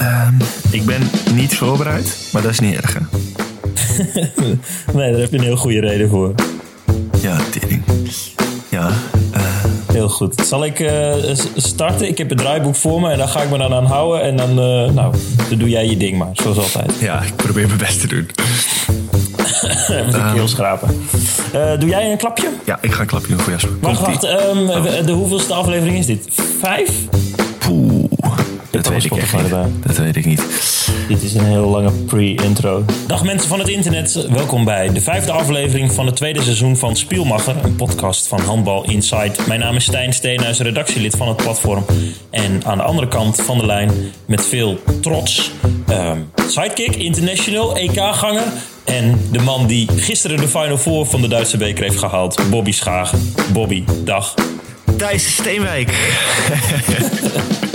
Ehm, ik ben niet voorbereid, maar dat is niet erg. Hè? nee, daar heb je een heel goede reden voor. Ja, tering. Ja, eh, Heel goed. Zal ik eh, starten? Ik heb het draaiboek voor me en daar ga ik me dan aan houden. En dan, eh, nou, dan doe jij je ding maar, zoals altijd. ja, ik probeer mijn best te doen. Even de keel schrapen. Eh, doe jij een klapje? Ja, ik ga een klapje doen voor Jasper. Wacht, wacht. ehm, de- de hoeveelste aflevering is dit? Vijf? Dat weet ik echt niet. erbij. Dat weet ik niet. Dit is een heel lange pre-intro. Dag mensen van het internet, welkom bij de vijfde aflevering van het tweede seizoen van Spielmacher, een podcast van Handbal Insight. Mijn naam is Stijn Steenhuis, redactielid van het platform. En aan de andere kant van de lijn, met veel trots, ehm, sidekick, international, EK-ganger. En de man die gisteren de Final Four van de Duitse beker heeft gehaald, Bobby Schagen. Bobby, dag. Thijs Steenwijk.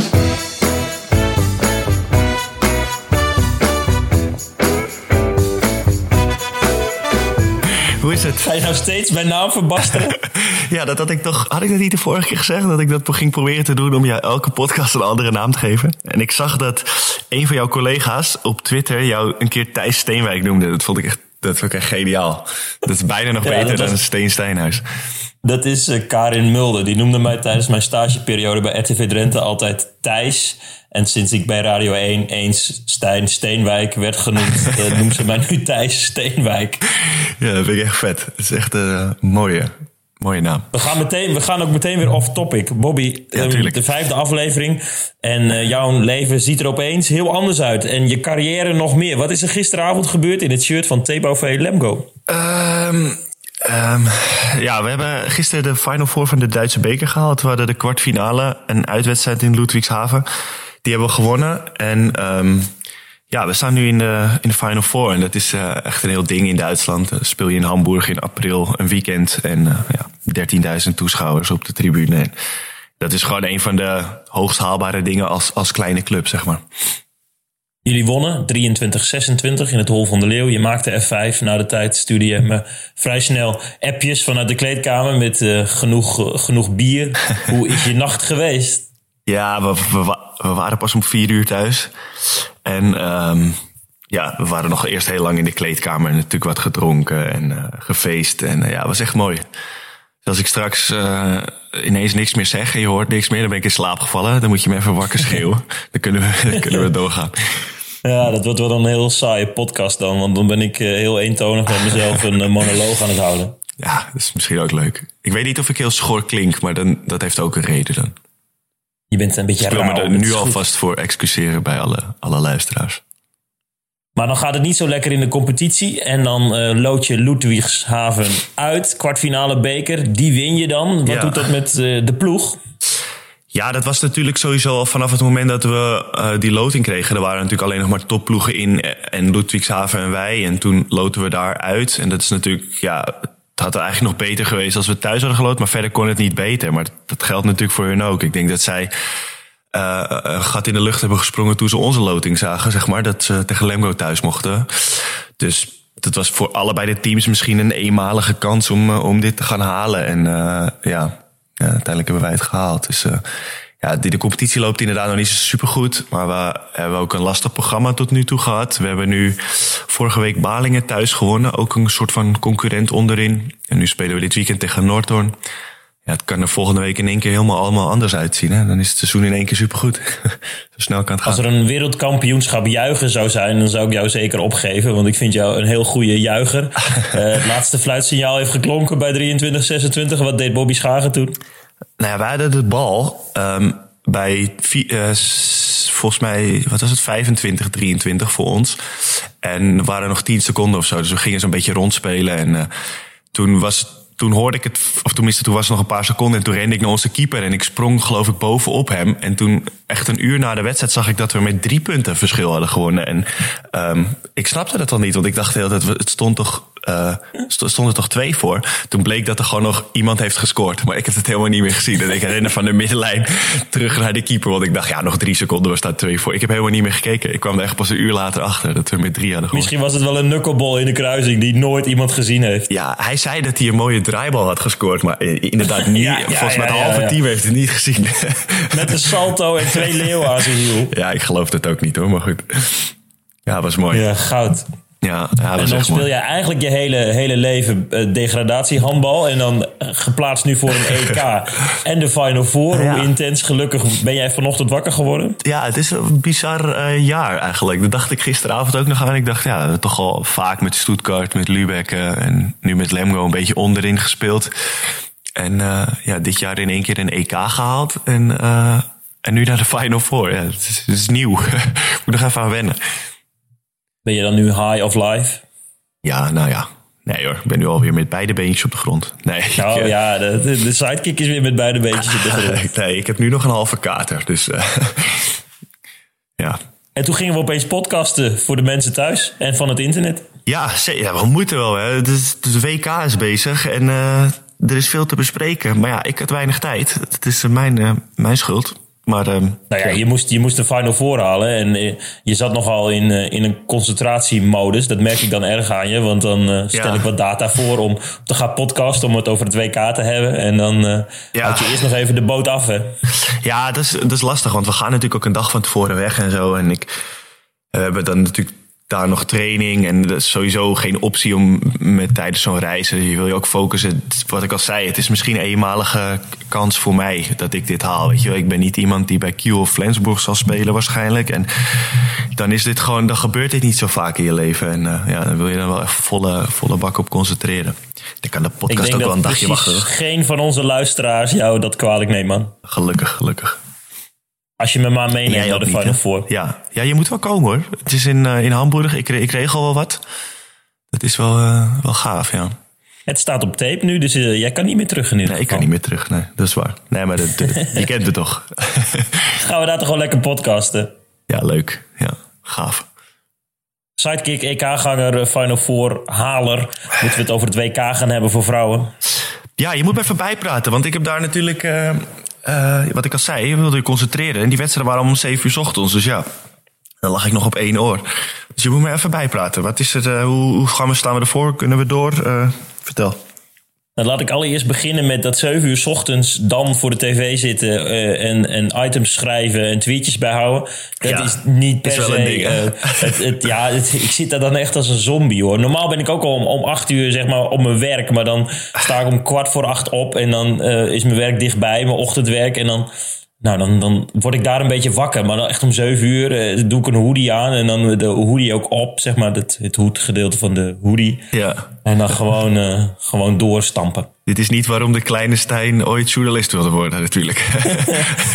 Hoe is het? Ga je nou steeds mijn naam verbasteren? Ja, dat had ik toch. Had ik dat niet de vorige keer gezegd? Dat ik dat ging proberen te doen om jou elke podcast een andere naam te geven. En ik zag dat een van jouw collega's op Twitter jou een keer Thijs Steenwijk noemde. Dat vond ik echt, dat vond ik echt geniaal. Dat is bijna nog Ja, beter was- dan Steen Steenhuis. Dat is eh, Karin Mulder. Die noemde mij tijdens mijn stageperiode bij RTV Drenthe altijd Thijs. En sinds ik bij Radio 1 eens Stijn Steenwijk werd genoemd, eh, noemt ze mij nu Thijs Steenwijk. Ja, dat vind ik echt vet. Het is echt een mooie, mooie naam. We gaan, meteen, we gaan ook meteen weer off topic. Bobby, Ja, ehm, de vijfde aflevering. En eh, jouw leven ziet er opeens heel anders uit. En je carrière nog meer. Wat is er gisteravond gebeurd in het shirt van TBOV Lemgo? Ehm, ehm, ja, we hebben gisteren de Final Four van de Duitse beker gehaald. We hadden de kwartfinale, een uitwedstrijd in Ludwigshaven. Die hebben we gewonnen. En ehm, ja, we staan nu in de, in de Final Four. En dat is eh, echt een heel ding in Duitsland. Dan speel je in Hamburg in april een weekend. En eh, ja, 13.000 toeschouwers op de tribune. En dat is gewoon een van de hoogst haalbare dingen als, als kleine club, zeg maar. Jullie wonnen 23-26 in het Hol van de Leeuw. Je maakte F5. Na de tijd stuurde je me vrij snel appjes vanuit de kleedkamer met eh, genoeg, genoeg bier. Hoe is je nacht geweest? Ja, we, we waren pas om vier uur thuis. En ehm, ja, we waren nog eerst heel lang in de kleedkamer. En natuurlijk wat gedronken en eh, gefeest. En eh, ja, het was echt mooi. Dus als ik straks eh, ineens niks meer zeg en je hoort niks meer... dan ben ik in slaap gevallen. Dan moet je me even wakker schreeuwen. dan kunnen we, dan kunnen we doorgaan. Ja, dat wordt wel een heel saaie podcast dan. Want dan ben ik heel eentonig met mezelf een monoloog aan het houden. Ja, dat is misschien ook leuk. Ik weet niet of ik heel schor klink, maar dan, dat heeft ook een reden dan. Je bent een beetje Ik wil me er nu alvast voor excuseren bij alle, alle luisteraars. Maar dan gaat het niet zo lekker in de competitie. En dan eh lood je Ludwigshaven uit. Kwartfinale beker. Die win je dan. Wat Ja. doet dat met eh, de ploeg? Ja, dat was natuurlijk sowieso al vanaf het moment dat we eh, die loting kregen. Er waren natuurlijk alleen nog maar topploegen in en Ludwigshaven en wij. En toen loten we daar uit. En dat is natuurlijk, ja, het had eigenlijk nog beter geweest als we thuis hadden geloot. Maar verder kon het niet beter. Maar dat geldt natuurlijk voor hun ook. Ik denk dat zij eh, een gat in de lucht hebben gesprongen toen ze onze loting zagen. Zeg maar, dat ze tegen Lemgo thuis mochten. Dus dat was voor allebei de teams misschien een eenmalige kans om, eh, om dit te gaan halen. En eh, ja, ja, uiteindelijk hebben wij het gehaald. Dus ja, die, de competitie loopt inderdaad nog niet super goed. Maar we hebben ook een lastig programma tot nu toe gehad. We hebben nu vorige week Balingen thuis gewonnen. Ook een soort van concurrent onderin. En nu spelen we dit weekend tegen Noordhoorn. Ja, het kan er volgende week in één keer helemaal allemaal anders uitzien. Hè? Dan is het seizoen in één keer supergoed. zo snel kan het gaan. Als er een wereldkampioenschap juichen zou zijn, dan zou ik jou zeker opgeven. Want ik vind jou een heel goede juicher. Eh, het laatste fluitsignaal heeft geklonken bij 23-26. Wat deed Bobby Schagen toen? Nou wij hadden de bal ehm, bij eh, volgens mij, wat was het, 25, 23 voor ons. En er waren nog 10 seconden of zo. Dus we gingen zo'n beetje rondspelen. En eh, toen was. Toen hoorde ik het, of tenminste, toen was het nog een paar seconden. En toen rende ik naar onze keeper en ik sprong, geloof ik, bovenop hem. En toen, echt een uur na de wedstrijd, zag ik dat we met drie punten verschil hadden gewonnen. En ehm, ik snapte dat al niet, want ik dacht heel dat het stond toch uh, stonden er toch twee voor. Toen bleek dat er gewoon nog iemand heeft gescoord. Maar ik heb het helemaal niet meer gezien. En ik rende van de middenlijn terug naar de keeper. Want ik dacht, ja, nog drie seconden, we staan twee voor. Ik heb helemaal niet meer gekeken. Ik kwam er echt pas een uur later achter dat we met drie hadden gewonnen. Misschien was het wel een knuckleball in de kruising die nooit iemand gezien heeft. Ja, hij zei dat hij een mooie draaibal had gescoord. Maar inderdaad niet. Volgens mij het halve team heeft het niet gezien. Met een salto en twee leeuwen aan zijn hiel. Ja, ik geloof het ook niet hoor, maar goed. Ja, was mooi. Ja, goud. Ja, ja en dan speel je eigenlijk je hele, hele leven uh, degradatiehandbal. En dan eh, geplaatst nu voor een EK en de Final Four. Hoe intens gelukkig ben jij vanochtend wakker geworden? Ja, het is een bizar uh, jaar eigenlijk. Dat dacht ik gisteravond ook nog aan. Ik dacht, ja, toch al vaak met Stuttgart, met Lübeck en nu met Lemgo een beetje onderin gespeeld. En ja, dit jaar in één keer een EK gehaald. En, en nu naar de Final Four. Ja, het is, het is nieuw. ik moet nog even aan wennen. Ben je dan nu high of life? Ja, nou ja. Nee hoor, ik ben nu alweer met beide beentjes op de grond. Nee. Nou ik, ja, de, de, sidekick is weer met beide beentjes op de grond. nee, ik heb nu nog een halve kater. Dus uh, ja. En toen gingen we opeens podcasten voor de mensen thuis en van het internet. Ja, ja we moeten wel. Hè. De, de WK is bezig en uh, er is veel te bespreken. Maar ja, ik had weinig tijd. Het is mijn, uh, mijn schuld. Maar, um, nou ja, Je, moest, je moest de Final Four halen. En eh, je zat nogal in, uh, in een concentratiemodus. Dat merk ik dan erg aan je. Want dan uh, stel ja. ik wat data voor om te gaan podcasten. Om het over het WK te hebben. En dan ja. houd je eerst nog even de boot af. Hè? Ja, dat is, dat is lastig. Want we gaan natuurlijk ook een dag van tevoren weg en zo. En ik, we hebben dan natuurlijk daar nog training. En dat is sowieso geen optie om met tijdens zo'n reizen. Je wil je ook focussen. Wat ik al zei, het is misschien een eenmalige kans voor mij dat ik dit haal. Weet je, ik ben niet iemand die bij Q of Flensburg zal spelen waarschijnlijk. En dan is dit gewoon, dan gebeurt dit niet zo vaak in je leven. En uh, ja, dan wil je dan wel echt volle, volle bak op concentreren. Dan kan de podcast ook wel een dagje wachten. Geen van onze luisteraars jou dat kwalijk neemt, man. Gelukkig, gelukkig. Als je me maar meeneemt naar de Final Four. Ja. ja, je moet wel komen hoor. Het is in, uh, in Hamburg. Ik, ik regel wel wat. Dat is wel, uh, wel gaaf, ja. Het staat op tape nu, dus uh, jij kan niet meer terug in Nee, ik kan niet meer terug. Nee, dat is waar. Nee, maar dat, je kent het toch. Gaan we daar toch wel lekker podcasten? Ja, leuk. Ja, gaaf. Sidekick, EK-ganger, Final Four, haler. Moeten we het over het WK gaan hebben voor vrouwen? Ja, je moet me even bijpraten. Want ik heb daar natuurlijk uh, wat ik al zei, je wilde je concentreren. En die wedstrijden waren om 7 uur ochtends. Dus ja, dan lag ik nog op één oor. Dus je moet me even bijpraten. Wat is het, uh, hoe, hoe, gaan we, staan we ervoor? Kunnen we door? Uh, vertel. Dan laat ik allereerst beginnen met dat 7 uur s ochtends dan voor de tv zitten uh, en, en items schrijven en tweetjes bijhouden. Dat ja, is niet per se. Ding, uh, het, het, ja, het, ik zit daar dan echt als een zombie hoor. Normaal ben ik ook al om, om 8 uur zeg maar op mijn werk, maar dan sta ik om kwart voor acht op en dan uh, is mijn werk dichtbij, mijn ochtendwerk. En dan nou, dan, dan word ik daar een beetje wakker. Maar dan echt om zeven uur eh, doe ik een hoodie aan. En dan de hoodie ook op, zeg maar. Het, het hoedgedeelte van de hoodie. Ja. En dan gewoon, uh, gewoon doorstampen. Dit is niet waarom de kleine Stijn ooit journalist wilde worden, natuurlijk.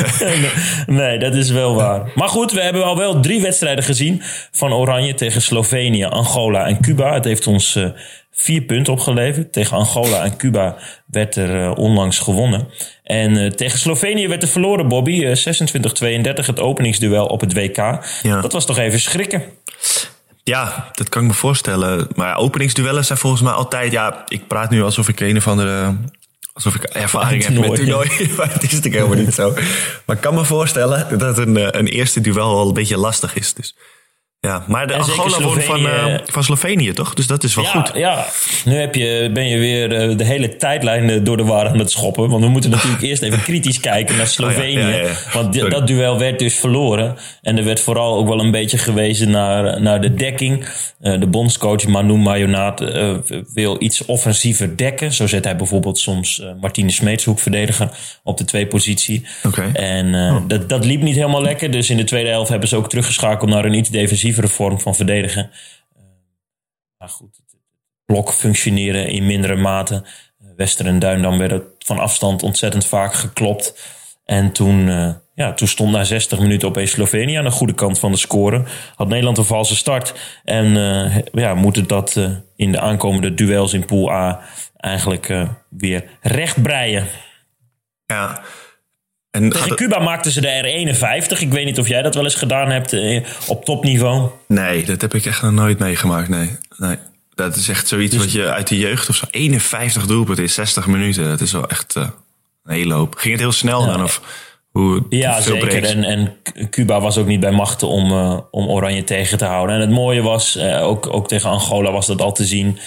nee, dat is wel waar. Maar goed, we hebben al wel drie wedstrijden gezien van Oranje tegen Slovenië, Angola en Cuba. Het heeft ons uh, vier punten opgeleverd. Tegen Angola en Cuba werd er uh, onlangs gewonnen. En uh, tegen Slovenië werd er verloren, Bobby. Uh, 26-32, het openingsduel op het WK. Ja. Dat was toch even schrikken. Ja, dat kan ik me voorstellen. Maar openingsduellen zijn volgens mij altijd... Ja, ik praat nu alsof ik een of andere... Alsof ik ervaring heb met toernooi. maar het is natuurlijk helemaal niet zo. Maar ik kan me voorstellen dat een, een eerste duel wel een beetje lastig is. Dus ja, maar de Angola won van, uh, van Slovenië, toch? Dus dat is wel ja, goed. Ja, nu heb je, ben je weer uh, de hele tijdlijn uh, door de war aan het schoppen. Want we moeten natuurlijk eerst even kritisch kijken naar Slovenië. Oh ja, ja, want dat duel werd dus verloren. En er werd vooral ook wel een beetje gewezen naar, naar de dekking. de bondscoach Manu Mayonaat wil iets offensiever dekken. Zo zet hij bijvoorbeeld soms Martine Smeetshoek verdedigen op de twee positie. Okay. En oh. dat, dat liep niet helemaal lekker. Dus in de tweede helft hebben ze ook teruggeschakeld naar een iets defensief vorm van verdedigen. Uh, maar goed, het blok functioneren in mindere mate. Uh, Wester en Duindam werden van afstand ontzettend vaak geklopt. En toen, uh, ja, toen stond na 60 minuten opeens Slovenië aan de goede kant van de score. Had Nederland een valse start. En ja, moeten dat in de aankomende duels in Pool A eigenlijk weer rechtbreien. Ja, en Tegen Cuba maakten ze de R51. Ik weet niet of jij dat wel eens gedaan hebt eh, op topniveau. Nee, dat heb ik echt nog nooit meegemaakt. Nee, nee. dat is echt zoiets wat je uit de jeugd of zo. 51 doelpunten in 60 minuten. Dat is wel echt eh, een hele hoop. Ging het heel snel dan? Of hoe, Ja, veel zeker. En, en Cuba was ook niet bij machten om, eh, om Oranje tegen te houden. En het mooie was, ook, ook tegen Angola was dat al te zien.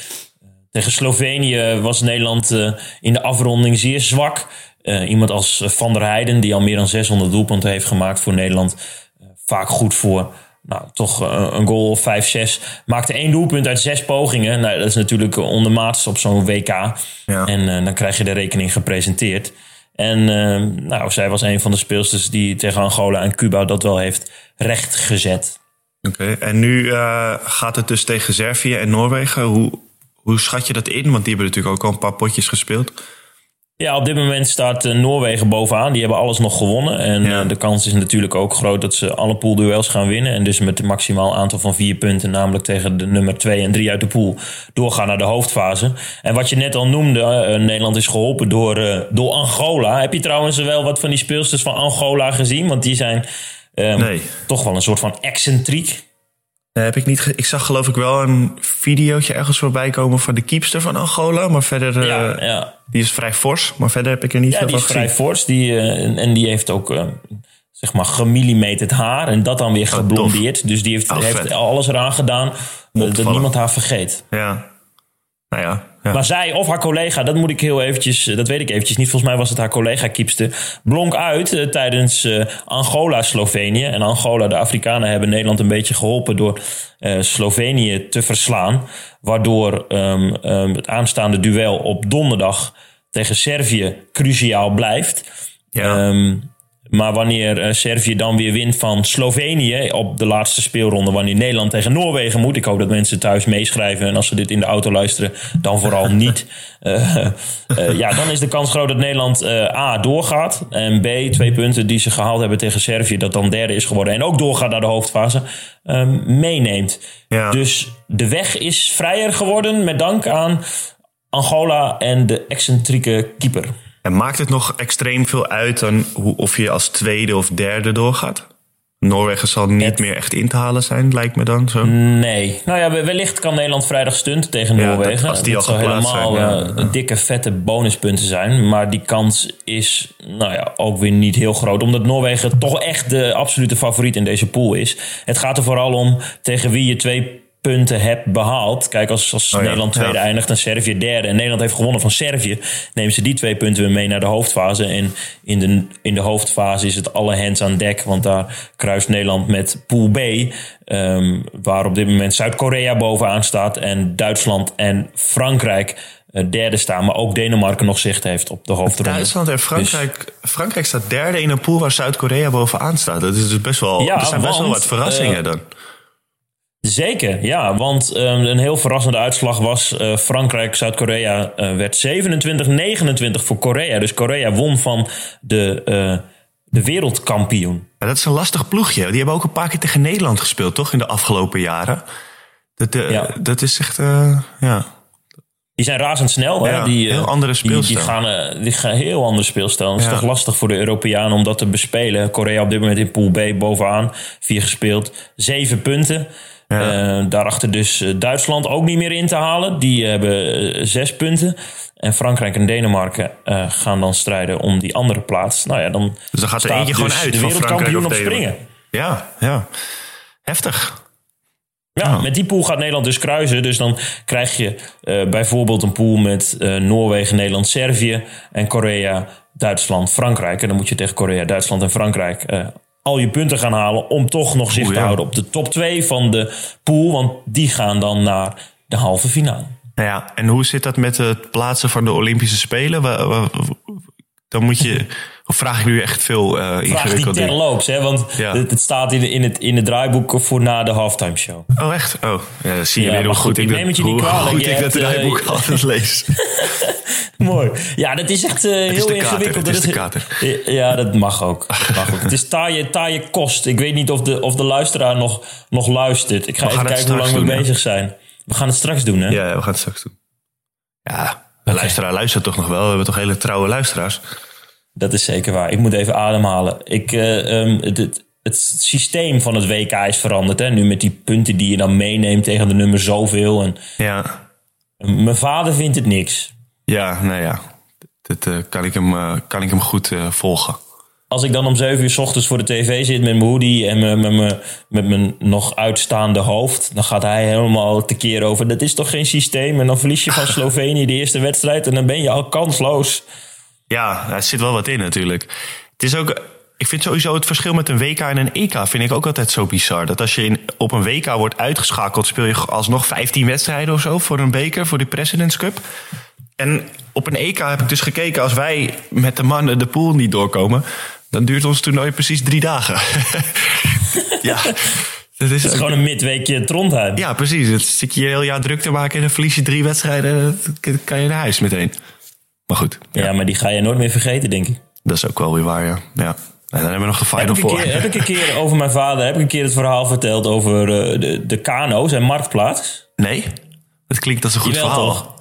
Tegen Slovenië was Nederland in de afronding zeer zwak. Eh, iemand als Van der Heijden, die al meer dan 600 doelpunten heeft gemaakt voor Nederland. eh, vaak goed voor nou, toch eh, een goal of 5, 6. Maakte één doelpunt uit zes pogingen. Nou, dat is natuurlijk ondermaats op zo'n WK. Ja. En eh, dan krijg je de rekening gepresenteerd. En eh, nou, zij was een van de speelsters die tegen Angola en Cuba dat wel heeft rechtgezet. Oké, en nu eh, gaat het dus tegen Servië en Noorwegen. Hoe, hoe schat je dat in? Want die hebben natuurlijk ook al een paar potjes gespeeld. Ja, op dit moment staat eh, Noorwegen bovenaan. Die hebben alles nog gewonnen. En Ja. eh, de kans is natuurlijk ook groot dat ze alle poolduels gaan winnen. En dus met een maximaal aantal van vier punten, namelijk tegen de nummer 2 en 3 uit de pool, doorgaan naar de hoofdfase. En wat je net al noemde, eh, Nederland is geholpen door, door Angola. Heb je trouwens wel wat van die speelsters van Angola gezien? Want die zijn Nee. toch wel een soort van excentriek. Nee, heb ik niet. ge- Ik zag geloof ik wel een videootje ergens voorbij komen van de keepster van Angola. Maar verder, eh, Ja, ja. die is vrij fors. Maar verder heb ik er niet Ja, veel die van is vrij gezien. fors. Die, eh, en, die heeft ook eh, zeg maar gemillimeterd haar. En dat dan weer geblondeerd. dus die heeft, Oh, heeft alles eraan gedaan eh, dat niemand haar vergeet. Ja. Nou ja. ja. Maar zij of haar collega, dat moet ik heel eventjes, eh, dat weet ik eventjes niet. Volgens mij was het haar collega kiepster. Blonk uit eh, tijdens eh, Angola-Slovenië. En Angola, de Afrikanen, hebben Nederland een beetje geholpen door Slovenië te verslaan. Waardoor ehm, ehm, het aanstaande duel op donderdag tegen Servië cruciaal blijft. ja. Ehm, maar wanneer eh, Servië dan weer wint van Slovenië op de laatste speelronde, wanneer Nederland tegen Noorwegen moet. Ik hoop dat mensen thuis meeschrijven en als ze dit in de auto luisteren, dan vooral niet. Eh, eh, ja, dan is de kans groot dat Nederland A doorgaat en B twee punten die ze gehaald hebben tegen Servië, dat dan derde is geworden en ook doorgaat naar de hoofdfase, ehm, meeneemt. Ja. Dus de weg is vrijer geworden met dank aan Angola en de excentrieke keeper. En maakt het nog extreem veel uit dan hoe, of je als tweede of derde doorgaat? Noorwegen zal niet Het- meer echt in te halen zijn, lijkt me dan zo. Nee. Nou ja, we- wellicht kan Nederland vrijdag stunten tegen Ja, Noorwegen. dat- als die dat al zou geplaatst helemaal zijn, ja. eh, dikke, vette bonuspunten zijn. Maar die kans is nou ja, ook weer niet heel groot. Omdat Noorwegen toch echt de absolute favoriet in deze pool is. Het gaat er vooral om tegen wie je twee punten hebt behaald. Kijk, als, als Oh ja, Nederland tweede ja. eindigt en Servië derde... en Nederland heeft gewonnen van Servië... nemen ze die twee punten weer mee naar de hoofdfase. En in de, in de hoofdfase is het alle hands aan dek... want daar kruist Nederland met Pool B... ehm, waar op dit moment Zuid-Korea bovenaan staat... en Duitsland en Frankrijk eh, derde staan... maar ook Denemarken nog zicht heeft op de hoofdronde. Duitsland en Frankrijk. Frankrijk staat derde in een pool waar Zuid-Korea bovenaan staat. Dat is dus best wel. Ja, er zijn best wel wat verrassingen eh, dan. Zeker, ja. Want eh, een heel verrassende uitslag was eh, Frankrijk, Zuid-Korea eh, werd 27-29 voor Korea. Dus Korea won van de, eh, de wereldkampioen. Ja, dat is een lastig ploegje. Die hebben ook een paar keer tegen Nederland gespeeld, toch? In de afgelopen jaren. Dat, Ja. dat is echt. ja. Die zijn razendsnel. Ja, hè? Die, heel andere die, die, speelstijl. gaan, die gaan heel anders speelstijl. Het is Ja. toch lastig voor de Europeanen om dat te bespelen. Korea op dit moment in Pool B bovenaan. Vier gespeeld. Zeven punten. Ja. Eh, daarachter dus eh, Duitsland ook niet meer in te halen. Die hebben eh, zes punten. En Frankrijk en Denemarken gaan dan strijden om die andere plaats. Nou ja, dan, Dus dan gaat er eentje gewoon dus uit de wereldkampioen op springen. Ja, ja. Heftig. Ja, met die pool gaat Nederland dus kruisen. Dus dan krijg je bijvoorbeeld een pool met Noorwegen, Nederland, Servië en Korea, Duitsland, Frankrijk. En dan moet je tegen Korea, Duitsland en Frankrijk eh, al je punten gaan halen om toch nog zicht te houden op de top 2 van de pool. Want die gaan dan naar de halve finale. Nou ja, en hoe zit dat met het plaatsen van de Olympische Spelen? Dan moet je. Of vraag ik nu echt veel eh Vraag die ingewikkeld? terloops, hè? Want Ja. het, het staat in, in, het, in het draaiboek voor na de halftime show. Oh, echt? Oh, ja, zie je Ja, weer hoe goed goed, ik ik dat, neem het je niet kwalijk. goed ik dat eh, draaiboek altijd lees. Mooi. Ja, dat is echt eh, heel ingewikkeld. is Dat de kater. Ja, dat mag ook. Dat mag ook. het is taaie, taaie kost. Ik weet niet of de, of de luisteraar nog, nog luistert. Ik ga We even kijken hoe lang we doen, bezig zijn. We gaan het straks doen, hè? Ja, we gaan het straks doen. Ja, de luisteraar luistert toch nog wel? We hebben toch hele trouwe luisteraars? Dat is zeker waar. Ik moet even ademhalen. Ik, eh, ehm, het, het, het systeem van het WK is veranderd. Hè? Nu met die punten die je dan meeneemt tegen de nummer zoveel. En Ja, Mijn vader vindt het niks. Ja, nou ja. Dat uh, kan, ik hem, uh, kan ik hem goed volgen. Als ik dan om zeven uur s ochtends voor de tv zit met mijn hoodie en met, met, met mijn nog uitstaande hoofd, dan gaat hij helemaal tekeer over. Dat is toch geen systeem? En dan verlies je van Slovenië de eerste wedstrijd en dan ben je al kansloos. Ja, er zit wel wat in natuurlijk. Het is ook, ik vind sowieso het verschil met een WK en een EK vind ik ook altijd zo bizar. Dat als je in, op een WK wordt uitgeschakeld, speel je alsnog 15 wedstrijden of zo voor een beker, voor die Presidents Cup. En op een EK heb ik dus gekeken, als wij met de mannen de pool niet doorkomen, dan duurt ons toernooi precies drie dagen. ja. Dat is, gewoon een midweekje Trondheim. Ja, precies. Het zit je je heel jaar druk te maken en dan verlies je drie wedstrijden. Dan kan je naar huis meteen. Maar goed. Ja. ja, maar die ga je nooit meer vergeten, denk ik. Dat is ook wel weer waar, ja. ja. En dan hebben we nog de Final Four. Heb ik een keer over mijn vader, heb ik een keer het verhaal verteld over uh, de, de kano's en marktplaats? Nee, het klinkt als een goed Jawel, verhaal. Toch?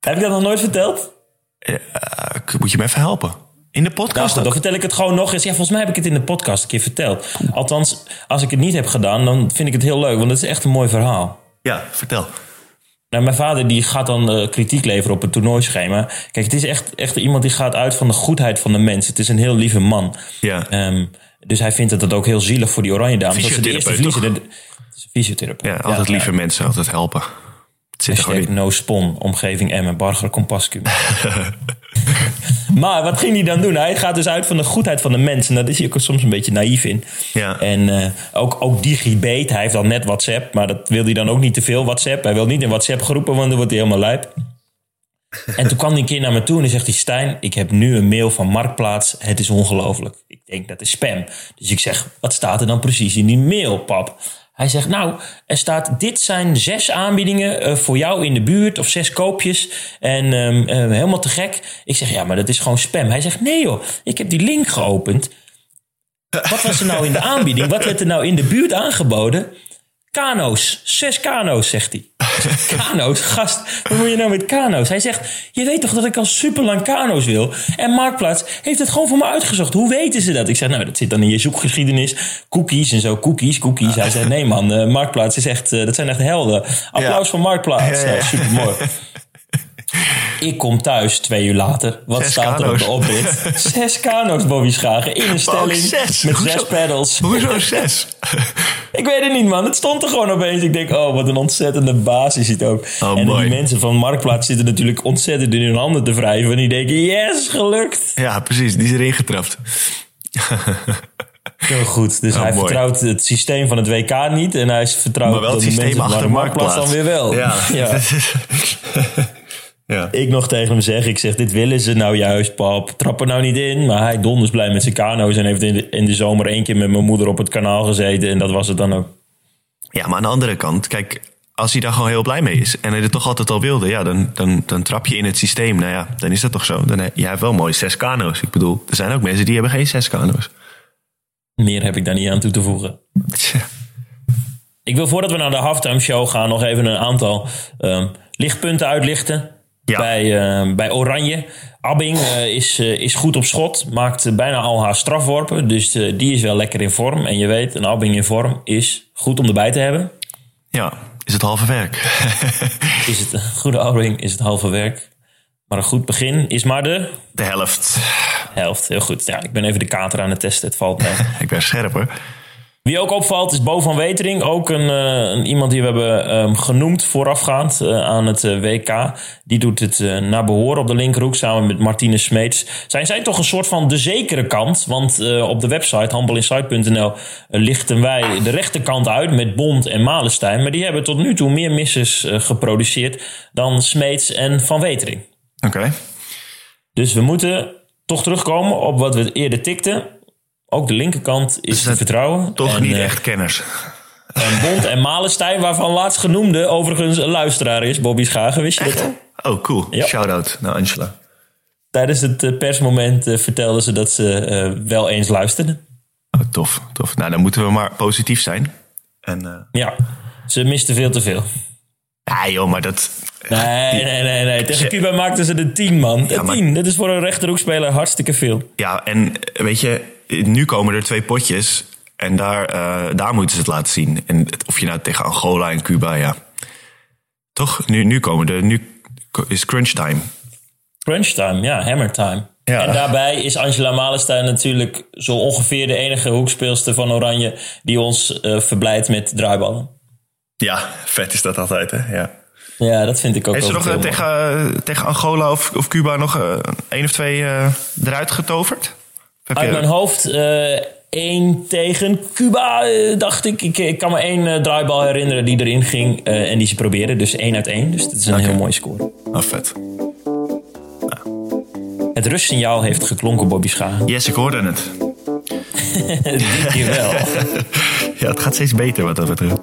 Heb ik dat nog nooit verteld? Uh, moet je me even helpen? In de podcast? Nou, dan vertel ik het gewoon nog eens. Ja, volgens mij heb ik het in de podcast een keer verteld. Althans, als ik het niet heb gedaan, dan vind ik het heel leuk. Want het is echt een mooi verhaal. Ja, vertel. Nou, mijn vader die gaat dan uh, kritiek leveren op het toernooischema. Kijk, het is echt, echt iemand die gaat uit van de goedheid van de mens. Het is een heel lieve man. Ja. Um, dus hij vindt het dat ook heel zielig voor die oranje dames. Dat ze de eerste verliezen. De, fysiotherapeut. Ja, altijd ja, lieve ja. mensen, altijd helpen. Het zit er gewoon in. no spon, omgeving Emmen, Barger, Compascum. maar wat ging hij dan doen? Hij gaat dus uit van de goedheid van de mens. En daar is hij ook soms een beetje naïef in. Ja. En uh, ook, ook DigiBeet, hij heeft dan net WhatsApp. Maar dat wil hij dan ook niet te veel WhatsApp. Hij wil niet in WhatsApp groepen, want dan wordt hij helemaal lijp. en toen kwam hij een keer naar me toe en hij zegt hij... Stijn, ik heb nu een mail van Marktplaats. Het is ongelooflijk. Ik denk, dat is spam. Dus ik zeg, wat staat er dan precies in die mail, pap? Hij zegt, nou, er staat, dit zijn zes aanbiedingen uh, voor jou in de buurt of zes koopjes. En um, uh, helemaal te gek. Ik zeg, ja, maar dat is gewoon spam. Hij zegt, nee joh, ik heb die link geopend. Wat was er nou in de aanbieding? Wat werd er nou in de buurt aangeboden? Kano's, zes kano's, zegt hij. Kano's, gast, wat moet je nou met kano's? Hij zegt, je weet toch dat ik al super lang kano's wil? En Marktplaats heeft het gewoon voor me uitgezocht. Hoe weten ze dat? Ik zeg, nou, dat zit dan in je zoekgeschiedenis. Cookies en zo, cookies, cookies. Hij zegt, nee man, uh, Marktplaats is echt, uh, dat zijn echt helden. Applaus ja. voor Marktplaats. Ja, ja, ja. super mooi. Ik kom thuis twee uur later. Wat zes staat kano's. er op de oprit? Zes kano's, Bobby Schagen. In een stelling zes? met Hoezo? zes pedals. Hoezo zes? Ik weet het niet, man. Het stond er gewoon opeens. Ik denk, oh, wat een ontzettende baas is het ook. Oh, en mooi. die mensen van Marktplaats zitten natuurlijk ontzettend in hun handen te wrijven. En die denken, yes, gelukt. Ja, precies. Die is erin getrapt. Heel goed. Dus Oh, hij mooi. vertrouwt het systeem van het WK niet. En hij vertrouwt Maar wel het de systeem mensen van achter de Marktplaats dan weer wel. Ja. ja. Ja. Ik nog tegen hem zeg, ik zeg, dit willen ze nou juist, pap. Trap er nou niet in. Maar hij donders blij met zijn kano's. En heeft in de, in de zomer één keer met mijn moeder op het kanaal gezeten. En dat was het dan ook. Ja, maar aan de andere kant, kijk, als hij daar gewoon heel blij mee is en hij het toch altijd al wilde, ja, dan, dan, dan trap je in het systeem. Nou ja, dan is dat toch zo. Dan, he- jij hebt wel mooi zes kano's. Ik bedoel, er zijn ook mensen die hebben geen zes kano's. Meer heb ik daar niet aan toe te voegen. Tja. Ik wil voordat we naar de halftime show gaan nog even een aantal ehm, lichtpunten uitlichten. Ja. Bij, eh, bij Oranje. Abbing eh, is, eh, is goed op schot. Maakt bijna al haar strafworpen. Dus die is wel lekker in vorm. En je weet, een Abbing in vorm is goed om erbij te hebben. Ja, is het halve werk. Is het een goede Abbing, is het halve werk. Maar een goed begin is maar de De helft. helft. Heel goed. Ja, ik ben even de kater aan het testen. Het valt mee. Ik ben scherp hoor. Wie ook opvalt is Bo van Wetering. Ook een, eh, een iemand die we hebben ehm, genoemd voorafgaand eh, aan het eh, WK. Die doet het naar behoren op de linkerhoek samen met Martine Smeets. Zijn zij toch een soort van de zekere kant? Want op de website handbalinsight.nl eh, lichten wij de rechterkant uit met Bond en Malenstein. Maar die hebben tot nu toe meer missers eh, geproduceerd dan Smeets en Van Wetering. Oké. Dus we moeten toch terugkomen op wat we eerder tikten. Ook de linkerkant is te zijn vertrouwen. Toch En, niet eh, echt kenners. en Bond en Malenstein, waarvan laatst genoemde overigens een luisteraar is, Bobby Schagen. Wist je dat al? Oh, cool. Ja. Shout-out naar Angela. Tijdens het eh, persmoment eh, vertelden ze dat ze wel eens luisterden. Oh, tof, tof. Nou, dan moeten we maar positief zijn. En, Ja, ze misten veel te veel. ja, joh, maar dat... Nee, nee, nee, nee. Tegen Cuba maakten ze de 10, man. De Ja, maar- 10. Dat is voor een rechterhoekspeler hartstikke veel. Ja, en weet je, nu komen er twee potjes. En daar, eh, daar moeten ze het laten zien. En of je nou tegen Angola en Cuba, ja. Toch? Nu, nu komen de. Nu is crunch time. Crunch time, ja, hammer time. Ja. En daarbij is Angela Malenstein natuurlijk zo ongeveer de enige hoekspeelster van Oranje die ons eh verblijdt met draaiballen. Ja, vet is dat altijd, hè? Ja. Ja, dat vind ik ook Heeft ze nog eh, tegen, tegen Angola of, of Cuba nog eh, één of twee eh, eruit getoverd? Uit je- mijn hoofd eh één tegen Cuba, eh, dacht ik. ik. Ik kan me één eh, draaibal herinneren die erin ging eh, en die ze probeerden. Dus één uit één. Dus dat is een heel mooi score. Oh, vet. Het rustsignaal heeft geklonken, Bobby Schagen. Yes, ik hoorde het. Dit keer wel. Ja, het gaat steeds beter wat dat betreft.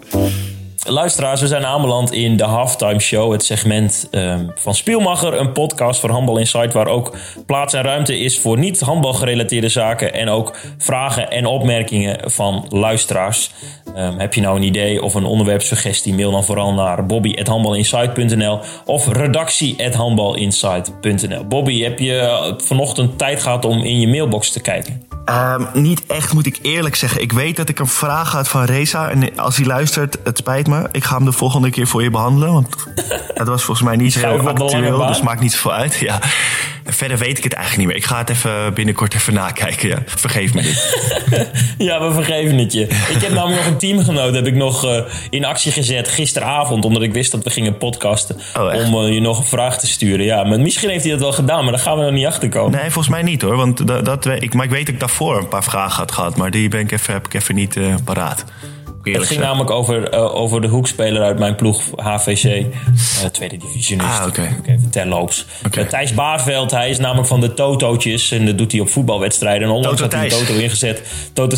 Luisteraars, we zijn aanbeland in de Halftime Show. Het segment ehm, van Spielmacher. Een podcast voor Handbal Insight. Waar ook plaats en ruimte is voor niet handbalgerelateerde zaken. En ook vragen en opmerkingen van luisteraars. Ehm, heb je nou een idee of een onderwerpsuggestie? Mail dan vooral naar bobby.handbalinsight.nl of redactie.handbalinsight.nl Bobby, heb je vanochtend tijd gehad om in je mailbox te kijken? Ehm, niet echt, moet ik eerlijk zeggen. Ik weet dat ik een vraag had van Reza. En als hij luistert, het spijt me. Ik ga hem de volgende keer voor je behandelen. Want het was volgens mij niet heel actueel. Dus maakt niet zoveel uit. Ja. Verder weet ik het eigenlijk niet meer. Ik ga het even binnenkort even nakijken. Ja. Vergeef me dit. Ja, we vergeven het je. Ik heb namelijk nog een teamgenoot heb ik nog eh, in actie gezet gisteravond. Omdat ik wist dat we gingen podcasten. Oh, om eh, je nog een vraag te sturen. Ja, maar misschien heeft hij dat wel gedaan, maar daar gaan we nog niet achter komen. Nee, volgens mij niet hoor. Want dat, dat, ik, maar ik weet dat ik daarvoor een paar vragen had gehad. Maar die ben ik even, heb ik even niet eh, paraat. Het ging zeggen. namelijk over, eh, over de hoekspeler uit mijn ploeg HVC. eh, tweede divisionist. Ah, oké. Ook Even terloops. Thijs Baarveld, hij is namelijk van de Totootjes. En dat doet hij op voetbalwedstrijden. En onlangs Toto had hij. Toto ingezet. Toto...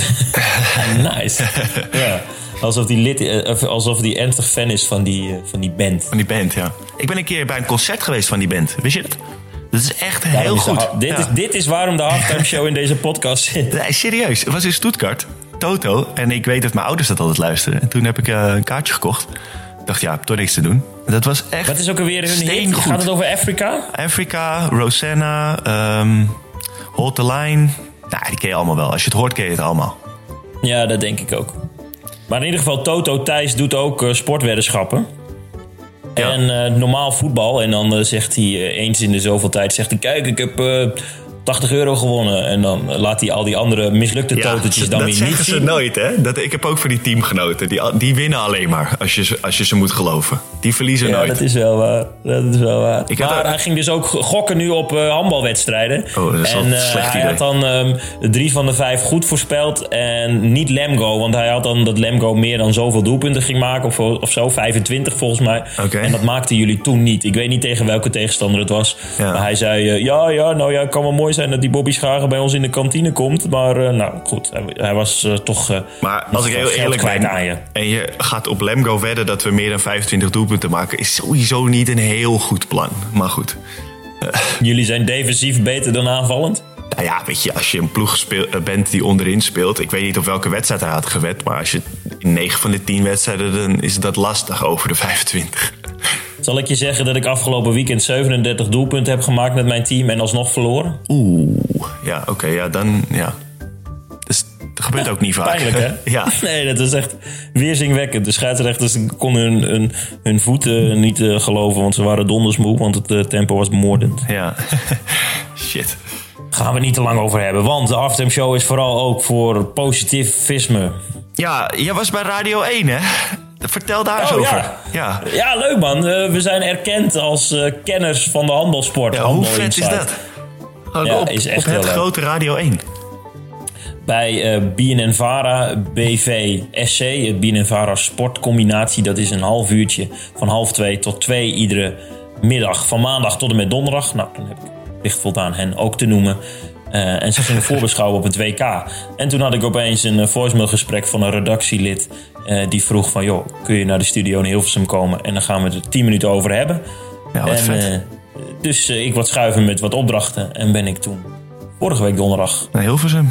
nice. ja. Alsof hij lid, alsof hij ernstig fan is van die, van die band. Van die band, ja. Ik ben een keer bij een concert geweest van die band. Wist je dat? Dat is echt heel Daarom is de goed. dit, Ja. is, dit is waarom de halftime show in deze podcast zit. Nee, serieus. Het was in Stuttgart. Toto. En ik weet dat mijn ouders dat altijd luisteren. En toen heb ik eh, een kaartje gekocht. Ik dacht, ja, toch niks te doen. Dat was echt Wat is ook alweer hun hit? Gaat het over Afrika? Africa, Rosanna, ehm Hold the Line. Nou, die ken je allemaal wel. Als je het hoort, ken je het allemaal. Ja, dat denk ik ook. Maar in ieder geval, Toto Thijs doet ook eh, sportweddenschappen. En eh, normaal voetbal. En dan eh, zegt hij eh, eens in de zoveel tijd... Zegt hij, kijk, ik heb 80 euro gewonnen. En dan laat hij al die andere mislukte totertjes dan dat weer zeggen niet ze zien. nooit, hè? Dat, ik heb ook voor die teamgenoten. Die, die winnen alleen maar als je, ze- als je ze moet geloven. Die verliezen Ja, nooit. dat is wel waar. Dat is wel waar. Ik maar hij ging dus ook gokken nu op eh, handbalwedstrijden. Oh, dat is en eh, slecht hij idee. had dan ehm, drie van de vijf goed voorspeld. En niet Lemgo. Want hij had dan dat Lemgo meer dan zoveel doelpunten ging maken. Of, of zo, 25 volgens mij. En dat maakten jullie toen niet. Ik weet niet tegen welke tegenstander het was. Ja. Maar hij zei, eh, ja, ja, nou ja, kan wel mooi zijn dat die Bobby Schagen bij ons in de kantine komt. Maar eh, nou goed, hij, hij was eh, toch eh, Maar als ik heel eerlijk ben aan je. en je gaat op Lemgo wedden dat we meer dan 25 doelpunten maken, is sowieso niet een heel goed plan. Maar goed. Jullie zijn defensief beter dan aanvallend. Nou ja, weet je, als je een ploeg bent die onderin speelt. Ik weet niet op welke wedstrijd hij had gewed. Maar als je in 9 van de 10 wedstrijden, dan is dat lastig over de 25. Zal ik je zeggen dat ik afgelopen weekend 37 doelpunten heb gemaakt met mijn team en alsnog verloren? Oeh, ja, oké, ja, dan, ja. Dus, dat gebeurt ook niet vaak. Pijnlijk, hè? ja. Nee, dat is echt weerzingwekkend. De scheidsrechters konden hun, hun, hun voeten niet eh, geloven, want ze waren dondersmoe, want het eh, tempo was bemoordend. Ja. Shit. Gaan we niet te lang over hebben, want de Halftime Show is vooral ook voor positivisme. Ja, jij was bij Radio 1, hè? Vertel daar eens Oh, over. ja. Ja. Ja, leuk man. Eh, we zijn erkend als eh, kenners van de handbalsport. Ja, hoe vet is dat? Ook Ja, op, is echt op het leuk. grote Radio 1. bij eh BNNVARA BV SC, het BNNVARA sportcombinatie. Dat is een half uurtje van half twee tot twee iedere middag. Van maandag tot en met donderdag. Nou, dan heb ik licht voldaan hen ook te noemen. En ze gingen voorbeschouwen op het WK. En toen had ik opeens een uh, voicemailgesprek van een redactielid. Eh, die vroeg van, joh, kun je naar de studio in Hilversum komen? En dan gaan we het er tien minuten over hebben. Ja, wat en, vet. eh, dus eh, ik wat schuiven met wat opdrachten. En ben ik toen vorige week donderdag Naar Hilversum.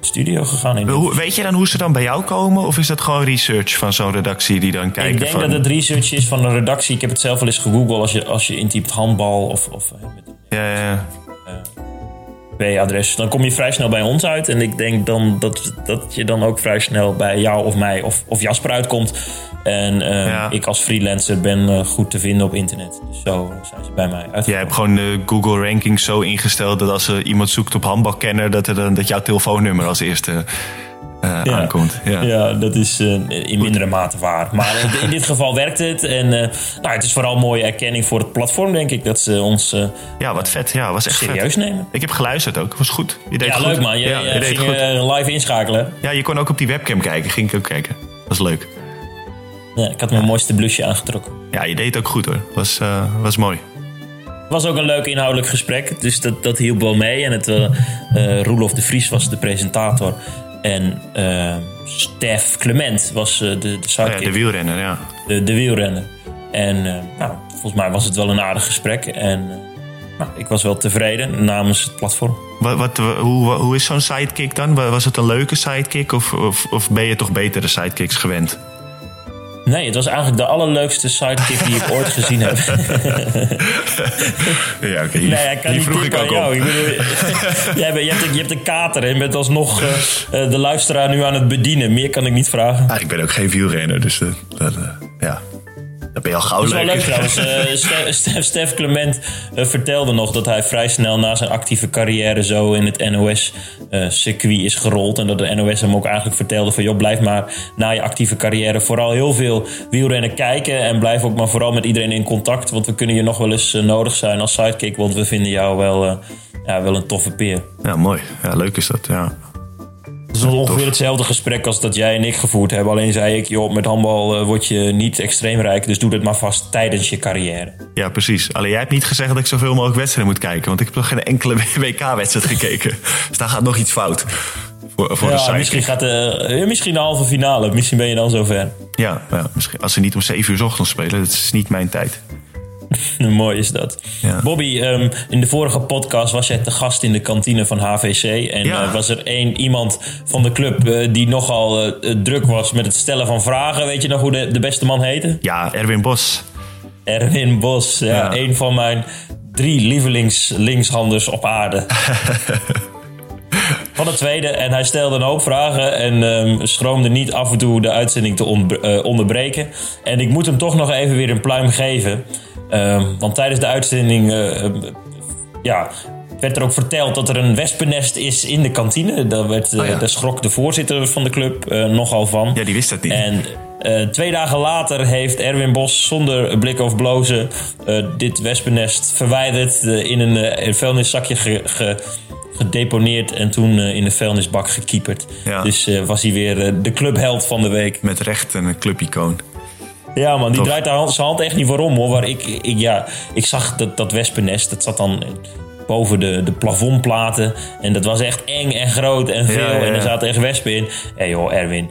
studio gegaan. In Hoe- Weet je dan hoe ze dan bij jou komen? Of is dat gewoon research van zo'n redactie die dan kijken Ik denk van... dat het research is van een redactie. Ik heb het zelf wel eens gegoogeld als je, als je intypt handbal of, of met Ja, ja, ja. IP-adres. Dan kom je vrij snel bij ons uit. En ik denk dan dat, dat je dan ook vrij snel bij jou of mij of, of Jasper uitkomt. En uh, Ja. ik als freelancer ben eh, goed te vinden op internet. Dus zo zijn ze bij mij uitgekomen. Jij hebt gewoon de Google rankings zo ingesteld dat als er iemand zoekt op handbalkenner, dat, er dan, dat jouw telefoonnummer als eerste eh, Ja. aankomt. Ja. Ja, dat is eh, in mindere mate waar. Maar in dit geval werkt het. En eh, nou, het is vooral mooie erkenning voor het platform, denk ik. Dat ze ons Ja, wat vet. Ja, was echt serieus vet. nemen. Ik heb geluisterd ook. Was goed. Je deed Ja, goed. leuk man. Je, ja, je je deed ging goed. live inschakelen. Ja, je kon ook op die webcam kijken. Ging ik ook kijken. Was leuk. Ja, ik had mijn mooiste blusje aangetrokken. Ja, je deed het ook goed hoor. Was, was mooi. Het was ook een leuk inhoudelijk gesprek, dus dat, dat hielp wel mee. En het, eh eh, Roelof de Vries was de presentator. En eh Stef Clement was eh, de, de Oh ja, sidekick, de wielrenner, ja. de, de wielrenner. En eh, nou, volgens mij was het wel een aardig gesprek. En nou, ik was wel tevreden namens het platform. Wat, wat, hoe, hoe is zo'n sidekick dan? Was het een leuke sidekick of, of, of ben je toch betere sidekicks gewend? Nee, het was eigenlijk de allerleukste sidekick die ik ooit gezien heb. Ja, oké. Nee, hij kan niet vroeg ik ook aan jou. op. Ik bedoel, jij bent, je, hebt, een- je hebt een kater en bent alsnog eh, de luisteraar nu aan het bedienen. Meer kan ik niet vragen. Ah, ik ben ook geen wielrenner, dus eh, dat, eh, ja. Dan ben je al gauw Dat is wel leuk. leuk trouwens. Eh, Ste- Stef, Stef Clement eh, vertelde nog dat hij vrij snel na zijn actieve carrière zo in het NOS-circuit is gerold. En dat de NOS hem ook eigenlijk vertelde van... joh, blijf maar na je actieve carrière vooral heel veel wielrennen kijken. En blijf ook maar vooral met iedereen in contact. Want we kunnen je nog wel eens eh, nodig zijn als sidekick. Want we vinden jou wel, eh, ja, wel een toffe peer. Ja, mooi. Ja, leuk is dat, ja. Het is ongeveer hetzelfde gesprek als dat jij en ik gevoerd hebben. Alleen zei ik, joh, met handbal eh, word je niet extreem rijk. Dus doe dit maar vast tijdens je carrière. Ja, precies. Alleen jij hebt niet gezegd dat ik zoveel mogelijk wedstrijden moet kijken. Want ik heb nog geen enkele WK-wedstrijd gekeken. Dus daar gaat nog iets fout. Voor, voor Ja, misschien, gaat de, eh, misschien de halve finale. Misschien ben je dan zover. Ja, ja, misschien, als ze niet om 7 uur 's ochtends spelen, dat is niet mijn tijd. Mooi is dat. Ja. Bobby, ehm, in de vorige podcast was jij te gast in de kantine van HVC. En Ja. eh, was er één iemand van de club eh, die nogal eh, druk was met het stellen van vragen. Weet je nog hoe de, de beste man heette? Ja, Erwin Bos. Erwin Bos. Ja, Ja. Een van mijn drie lievelings linkshanders op aarde. Van de tweede. En hij stelde een hoop vragen. En ehm, schroomde niet af en toe de uitzending te onderbreken. En ik moet hem toch nog even weer een pluim geven. Ehm, want tijdens de uitzending... eh, eh, ja, werd er ook verteld dat er een wespennest is in de kantine. Daar, werd, eh, Oh ja. daar schrok de voorzitter van de club nogal van. Ja, die wist dat niet. En twee dagen later heeft Erwin Bos zonder blik of blozen dit wespennest verwijderd, in een, vuilniszakje ge- ge- gedeponeerd en toen in de vuilnisbak gekieperd. Ja. Dus was hij weer de clubheld van de week. Met recht een clubicoon. Ja man, die Tof. draait daar hand- zijn hand echt niet voor om hoor. Waar ik, ik, ja, ik zag dat, dat wespennest, dat zat dan boven de, de plafondplaten. En dat was echt eng en groot en veel. Ja, ja, ja. En er zaten echt wespen in. Hé joh, Erwin,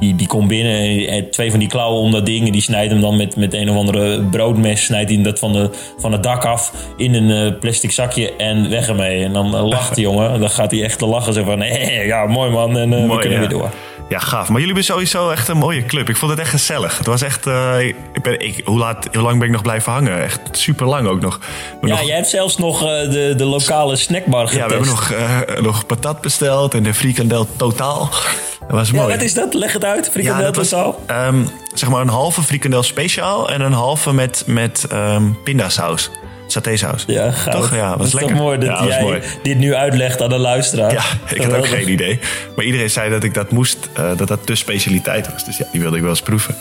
die, die, komt binnen. En twee van die klauwen om dat ding. En die snijdt hem dan met, met een of andere broodmes. Snijdt hij dat van, de, van het dak af. In een eh, plastic zakje en weg ermee. En dan eh, lacht die jongen. En dan gaat hij echt te lachen. Zo van, hé, ja mooi man. En eh, we Mooi, kunnen ja. weer door. Ja, gaaf. Maar jullie hebben sowieso echt een mooie club. Ik vond het echt gezellig. Het was echt... eh, ik ben, ik, hoe, laat, hoe lang ben ik nog blijven hangen? Echt super lang ook nog. Ja, nog- jij hebt zelfs nog eh, de, de lokale snackbar getest. ja, we hebben nog, eh, nog patat besteld en de frikandel totaal. Dat was Ja, mooi. wat is dat? Leg het uit. Ja, Frikandel dat was totaal. ehm, zeg maar een halve frikandel speciaal en een halve met, met ehm, pindasaus. Satésaus. Ja. Toch? Ja, was dat is lekker. toch mooi dat Ja, jij mooi. dit nu uitlegt aan de luisteraar. Ja, ik had ook geen idee. Maar iedereen zei dat ik dat moest, eh, dat dat de specialiteit was. Dus ja, die wilde ik wel eens proeven.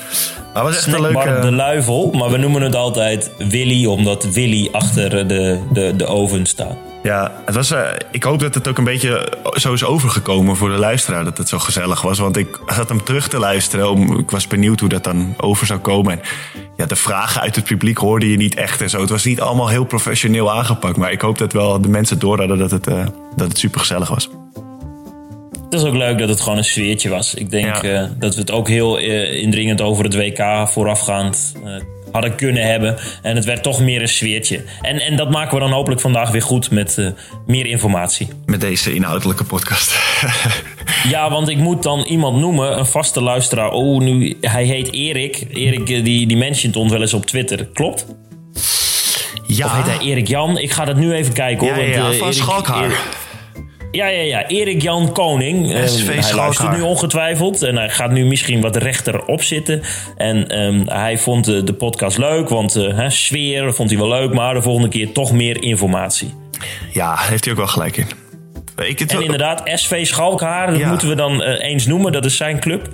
Maar het was echt een leuke... de Luivel, maar we noemen het altijd Willy, omdat Willy achter de, de, de oven staat. Ja, het was, eh, ik hoop dat het ook een beetje zo is overgekomen voor de luisteraar. Dat het zo gezellig was. Want ik zat hem terug te luisteren. Om, ik was benieuwd hoe dat dan over zou komen. En ja, de vragen uit het publiek hoorde je niet echt en zo. Het was niet allemaal heel professioneel aangepakt. Maar ik hoop dat wel de mensen door hadden dat het, eh, dat het super gezellig was. Het is ook leuk dat het gewoon een sfeertje was. Ik denk Ja. eh, dat we het ook heel indringend over het WK voorafgaand hadden kunnen hebben. En het werd toch meer een sfeertje. En, en dat maken we dan hopelijk vandaag weer goed met eh, meer informatie. Met deze inhoudelijke podcast. Ja, want ik moet dan iemand noemen, een vaste luisteraar. Oh, nu, hij heet Erik. Erik eh, die, die mentioned ons wel eens op Twitter. Klopt? ja, Of heet hij Erik Jan? Ik ga dat nu even kijken hoor. Ja, ja, want, eh, van Erik- Schalkhaar. Erik- Ja, ja, ja. Erik Jan Koning. Uh, hij luistert nu ongetwijfeld. En hij gaat nu misschien wat rechter opzitten. En um, hij vond de, de, podcast leuk. Want uh, sfeer vond hij wel leuk. Maar de volgende keer toch meer informatie. Ja, heeft hij ook wel gelijk in. Ik het en inderdaad, SV Schalkhaar, dat moeten we dan uh, eens noemen. Dat is zijn club.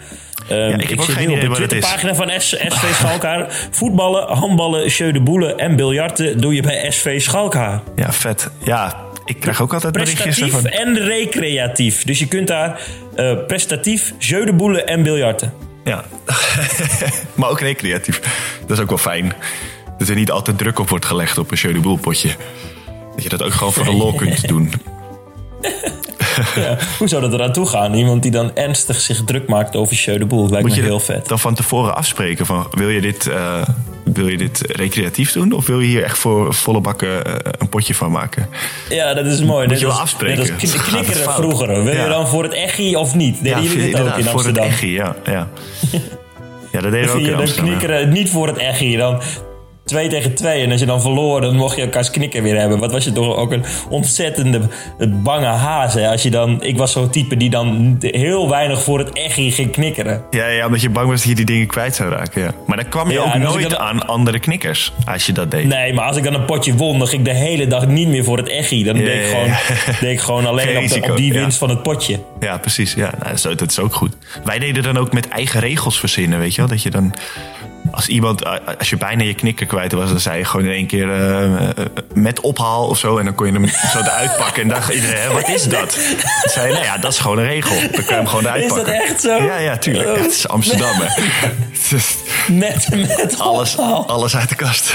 Um, ja, ik, ik zit nu op de Twitterpagina van S SV Schalkhaar. Voetballen, handballen, jeu de boelen en biljarten doe je bij SV Schalkhaar. Ja, vet. Ja, ik krijg ook altijd berichtjes ervan. en recreatief. Dus je kunt daar uh, prestatief, jeu de en biljarten. Ja, maar ook recreatief. Dat is ook wel fijn. Dat er niet altijd druk op wordt gelegd op een jeu de potje. Dat je dat ook gewoon voor de lol kunt doen. ja, hoe zou dat eraan toe gaan? Iemand die dan ernstig zich druk maakt over Show de Boel. Lijkt Moet me heel vet. Dan van tevoren afspreken van wil je dit, uh, wil je dit recreatief doen? Of wil je hier echt voor volle bakken uh, een potje van maken? Ja, dat is mooi. Moet je wel afspreken. Net als knikkeren vroeger. Wil ja. je dan voor het echi of niet? Deden ja, jullie dit ook in Amsterdam? Voor het echi, ja. ja. Ja, dat deden we ook in Amsterdam. knikkeren niet voor het echi. Dan 2 tegen 2. En als je dan verloor, dan mocht je elkaars knikken weer hebben. Wat was je toch ook een ontzettende bange haas. Hè? Als je dan, ik was zo'n type die dan heel weinig voor het echt ging knikkeren. Ja, ja, omdat je bang was dat je die dingen kwijt zou raken. Ja. Maar dan kwam je ook nooit aan andere knikkers als je dat deed. Nee, maar als ik dan een potje won, dan ging ik de hele dag niet meer voor het echi. Dan deed, ik gewoon, deed ik gewoon alleen op, de, op, die winst van het potje. Ja, precies. Ja, nou, dat is ook goed. Wij deden dan ook met eigen regels verzinnen, weet je wel? Dat je dan als iemand, eh, als je bijna je knikker kwijt was, dan zei je gewoon in één keer uh, met ophaal of zo. En dan kon je hem zo eruit pakken. En dacht iedereen, wat is dat? Dan zei je, nou ja, dat is gewoon een regel. Dan kun je hem gewoon eruit pakken. Is dat echt zo? Ja, ja, tuurlijk. Ja, het is Amsterdam, hè. met, met alles, alles uit de kast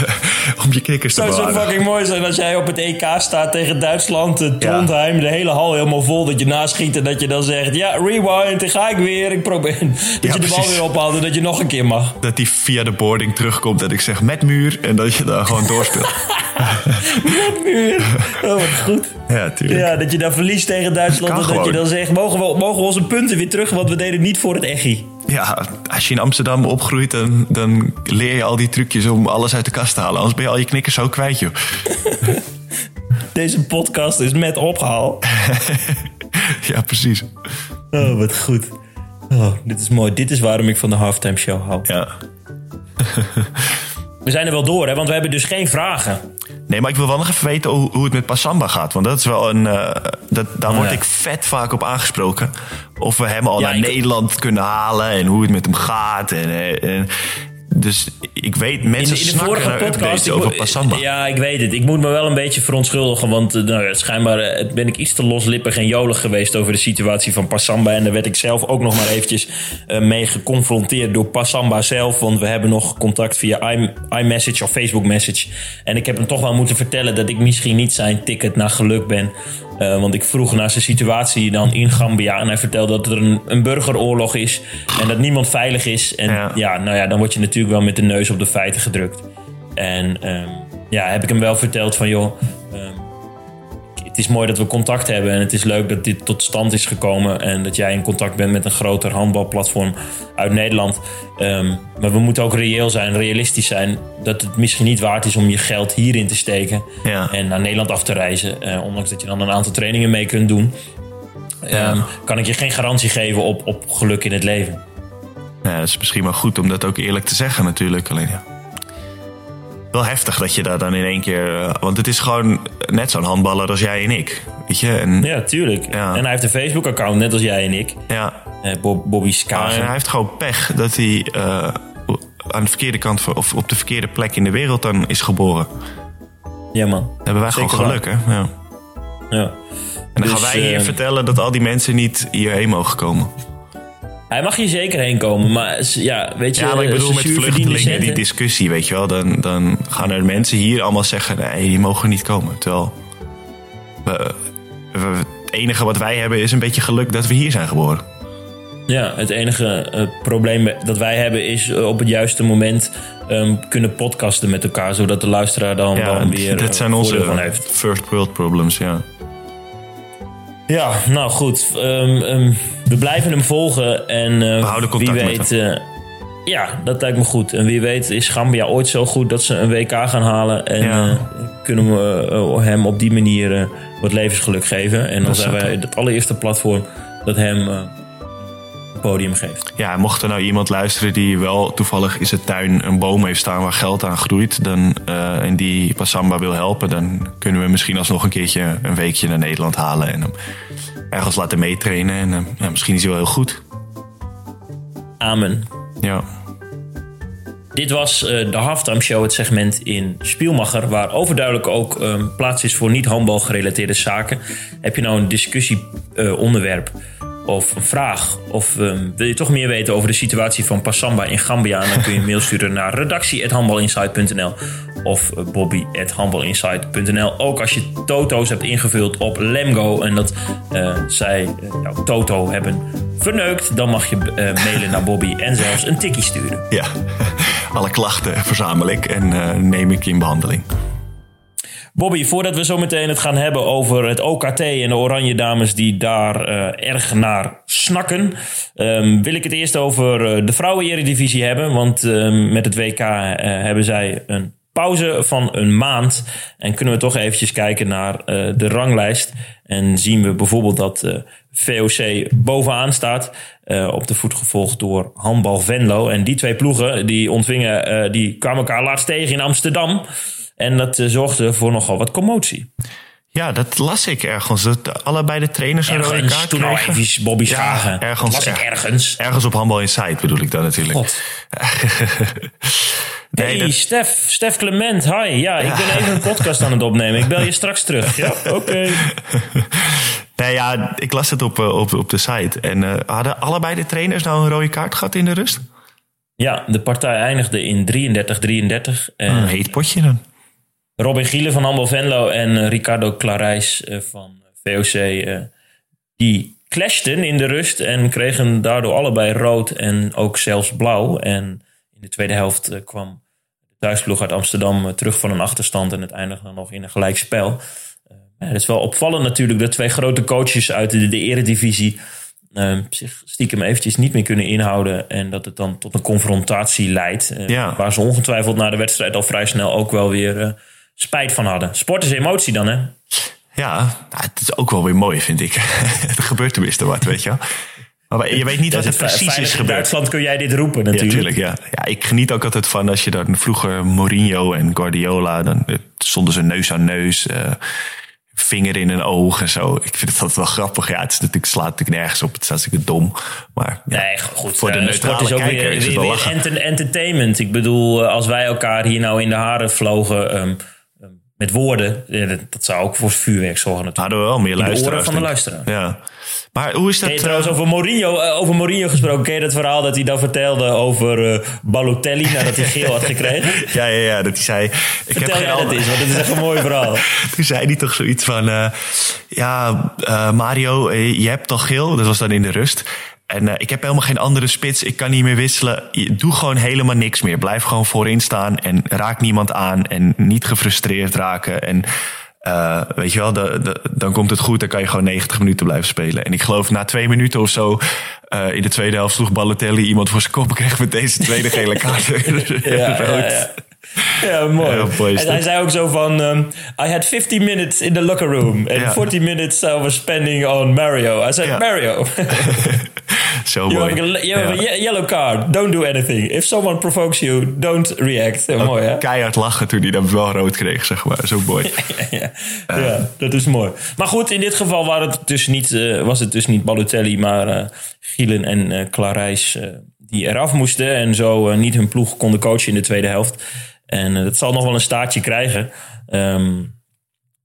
om je knikkers te bewaren. Het zou zo fucking mooi zijn als jij op het EK staat tegen Duitsland, Trondheim, ja. de hele hal helemaal vol. Dat je naschiet en dat je dan zegt, ja, rewind, dan ga ik weer. Ik probeer. Dat je de bal weer ophaalt en dat je nog een keer mag. Dat die via de de boarding terugkomt dat ik zeg met muur en dat je daar gewoon doorspeelt. met muur. Oh, wat goed. Ja, tuurlijk. Ja, dat je dan verliest tegen Duitsland en dat je dan zegt, mogen we, mogen we onze punten weer terug, want we deden niet voor het echi. Ja, als je in Amsterdam opgroeit, dan, dan leer je al die trucjes om alles uit de kast te halen. Anders ben je al je knikkers zo kwijt, joh. Deze podcast is met ophaal. ja, precies. Oh, wat goed. Oh, dit is mooi. Dit is waarom ik van de halftime show hou. Ja. We zijn er wel door, hè? want we hebben dus geen vragen. Nee, maar ik wil wel nog even weten hoe, hoe het met Passamba gaat. Want dat is wel een. Uh, dat, daar word ik vet vaak op aangesproken. Of we hem al naar Nederland kunnen halen en hoe het met hem gaat. En, eh, en, dus ik weet, mensen in, in de vorige podcast over Passamba. Ja, ik weet het. Ik moet me wel een beetje verontschuldigen. Want uh, nou, schijnbaar uh, ben ik iets te loslippig en jolig geweest over de situatie van Passamba. En daar werd ik zelf ook nog maar eventjes uh, mee geconfronteerd door Passamba zelf. Want we hebben nog contact via iMessage of Facebook Message. En ik heb hem toch wel moeten vertellen dat ik misschien niet zijn ticket naar geluk ben. Uh, want ik vroeg naar zijn situatie dan in Gambia. En hij vertelde dat er een, een burgeroorlog is. En dat niemand veilig is. En ja. ja. nou ja, dan word je natuurlijk wel met de neus op de feiten gedrukt. En um, ja, heb ik hem wel verteld van joh. Um, het is mooi dat we contact hebben. En het is leuk dat dit tot stand is gekomen. En dat jij in contact bent met een groter handbalplatform uit Nederland. Um, maar we moeten ook reëel zijn, realistisch zijn. Dat het misschien niet waard is om je geld hierin te steken. Ja. En naar Nederland af te reizen. Uh, ondanks dat je dan een aantal trainingen mee kunt doen. Ja. Um, kan ik je geen garantie geven op, op geluk in het leven. Ja, dat is misschien wel goed om dat ook eerlijk te zeggen natuurlijk. Alleen ja wel heftig dat je daar dan in één keer. Uh, want het is gewoon net zo'n handballer als jij en ik. Weet je? En, ja, tuurlijk. Ja. En hij heeft een Facebook-account, net als jij en ik. Ja. Uh, Bob, Bobby Skagen. En hij heeft gewoon pech dat hij uh, aan de verkeerde kant of op de verkeerde plek in de wereld dan is geboren. Ja, man. Dan hebben wij gewoon geluk, hè? Ja. ja. En dan dus, gaan wij hier vertellen dat al die mensen niet hierheen mogen komen. Hij mag hier zeker heen komen, maar ja, weet je... Ja, maar ik bedoel met vluchtelingen, die discussie, weet je wel. Dan, dan gaan er mensen hier allemaal zeggen, nee, die mogen niet komen. Terwijl we, het enige wat wij hebben is een beetje geluk dat we hier zijn geboren. Ja, het enige uh, probleem dat wij hebben is uh, op het juiste moment um, kunnen podcasten met elkaar, zodat de luisteraar dan, ja, dan weer. Dat zijn onze van heeft. first world problems, ja. Ja, nou goed. Um, um, we blijven hem volgen. En uh, we houden contact wie weet, uh, ja, dat lijkt me goed. En wie weet is Gambia ooit zo goed dat ze een WK gaan halen. En ja. uh, kunnen we hem op die manier wat levensgeluk geven. En dan zijn wij het allereerste platform dat hem eh, podium geeft. Ja, mocht er nou iemand luisteren die wel toevallig in zijn tuin een boom heeft staan waar geld aan groeit. Dan, eh, en die Passamba wil helpen, dan kunnen we misschien alsnog een keertje een weekje naar Nederland halen. En hem ergens laten meetrainen. En ja, misschien is hij wel heel goed. Amen. Ja. Dit was eh, de Halftime Show, het segment in Spielmacher, waar overduidelijk ook ehm, plaats is voor niet-handbal gerelateerde zaken. Heb je nou een discussieonderwerp of een vraag, of ehm, wil je toch meer weten over de situatie van Passamba in Gambia, dan kun je een mail sturen naar redactie.handbalinsight.nl of eh, bobby.handbalinsight.nl. Ook als je toto's hebt ingevuld op Lemgo en dat eh, zij eh, jouw toto hebben verneukt, dan mag je mailen naar Bobby en zelfs een tikkie sturen. ja, alle klachten verzamel ik en neem ik in behandeling. Bobby, voordat we zo meteen het gaan hebben over het OKT en de Oranje Dames die daar eh, erg naar snakken, ehm, wil ik het eerst over eh, de vrouwen-eredivisie hebben. Want ehm, met het WK eh, hebben zij een pauze van een maand. En kunnen we toch eventjes kijken naar de ranglijst. En zien we bijvoorbeeld dat eh, VOC bovenaan staat. op de voet gevolgd door Handbal Venlo. En die twee ploegen die ontvingen, die kwamen elkaar laatst tegen in Amsterdam. En dat eh, zorgde voor nogal wat commotie. Ja, dat las ik ergens. Dat allebei de trainers een rode kaart toen kregen. even Bobby Ja, Schagen. ergens, Dat las ik er- ergens. Ergens op Handbal Insight bedoel ik dan natuurlijk. God. nee, hey, dat- Stef, Stef Clement, hi. Ja, ik ben even een podcast aan het opnemen. Ik bel je straks terug. Ja, oké. Nee, ja, ik las het op, eh, op, op de site. En eh, hadden allebei de trainers nou een rode kaart gehad in de rust? Ja, de partij eindigde in 33-33. En Een heet potje dan. Robin Gielen van Handbal Venlo en eh, Ricardo Clarijs eh, van VOC... eh, die clashten in de rust en kregen daardoor allebei rood en ook zelfs blauw. En in de tweede helft kwam de thuisploeg uit Amsterdam terug van een achterstand... en het eindigde dan nog in een gelijkspel. Ja, het is wel opvallend natuurlijk dat twee grote coaches uit de, de eredivisie... zich stiekem eventjes niet meer kunnen inhouden... en dat het dan tot een confrontatie leidt. Ja. Waar ze ongetwijfeld na de wedstrijd al vrij snel ook wel weer... Spijt van hadden. Sport is emotie dan, hè? Ja, nou, het is ook wel weer mooi, vind ik. er gebeurt tenminste wat, weet je wel. Maar je weet niet wat er is precies is in gebeurd. Duitsland kun jij dit roepen natuurlijk. tuurlijk, ja. ja. Ik geniet ook altijd van als je dan vroeger Mourinho en Guardiola... dan eh, stonden ze neus aan neus, eh, vinger in een oog en zo. Ik vind het altijd wel grappig. Ja, het is natuurlijk, slaat natuurlijk nergens op. Het is hartstikke dom. Maar ja, Nee, goed. voor de eh, neutrale sport is ook kijker weer, is het weer, wel entertainment. Ik bedoel, als wij elkaar hier nou in de haren vlogen ehm, met woorden, eh, dat, zou ook voor vuurwerk zorgen natuurlijk. hadden we wel meer de luisteraars. oren van de luisteraar. Ja. Maar hoe is dat... Ken je eh, trouwens over Mourinho, eh, over Mourinho gesproken? Ken je dat verhaal dat hij dan vertelde over Balotelli nadat hij geel had gekregen? ja, ja, ja, dat hij zei... Ik heb Vertel geen jij dat eens, want het is echt een mooi verhaal. Toen zei hij toch zoiets van... ja, Mario, je hebt toch geel? Dat was dan in de rust. En eh, ik heb helemaal geen andere spits. Ik kan niet meer wisselen. Doe gewoon helemaal niks meer. Blijf gewoon voorin staan en raak niemand aan. En niet gefrustreerd raken. En eh, weet je wel, de, de- dan komt het goed. Dan kan je gewoon 90 minuten blijven spelen. En ik geloof na twee minuten of zo... eh, in de tweede helft sloeg Balotelli iemand voor zijn kop... en kreeg met deze tweede gele kaart Ja, ja. Ja, mooi. En hij zei ook zo van... um, I had 50 minutes in the locker room. And Ja. 40 minutes I was spending on Mario. I said, Ja. Mario, Zo you mooi. have, a, you have Ja. a ye- yellow card. Don't do anything. If someone provokes you, don't react. Mooi, hè? Keihard lachen toen hij dan wel rood kreeg, zeg maar. Zo mooi. ja, ja, dat is mooi. Maar goed, in dit geval waren het dus niet, eh, was het dus niet Balotelli, maar eh Gielen en Clarijs eh, die eraf moesten. En zo niet hun ploeg konden coachen in de tweede helft. En eh, dat zal nog wel een staartje krijgen. Ehm,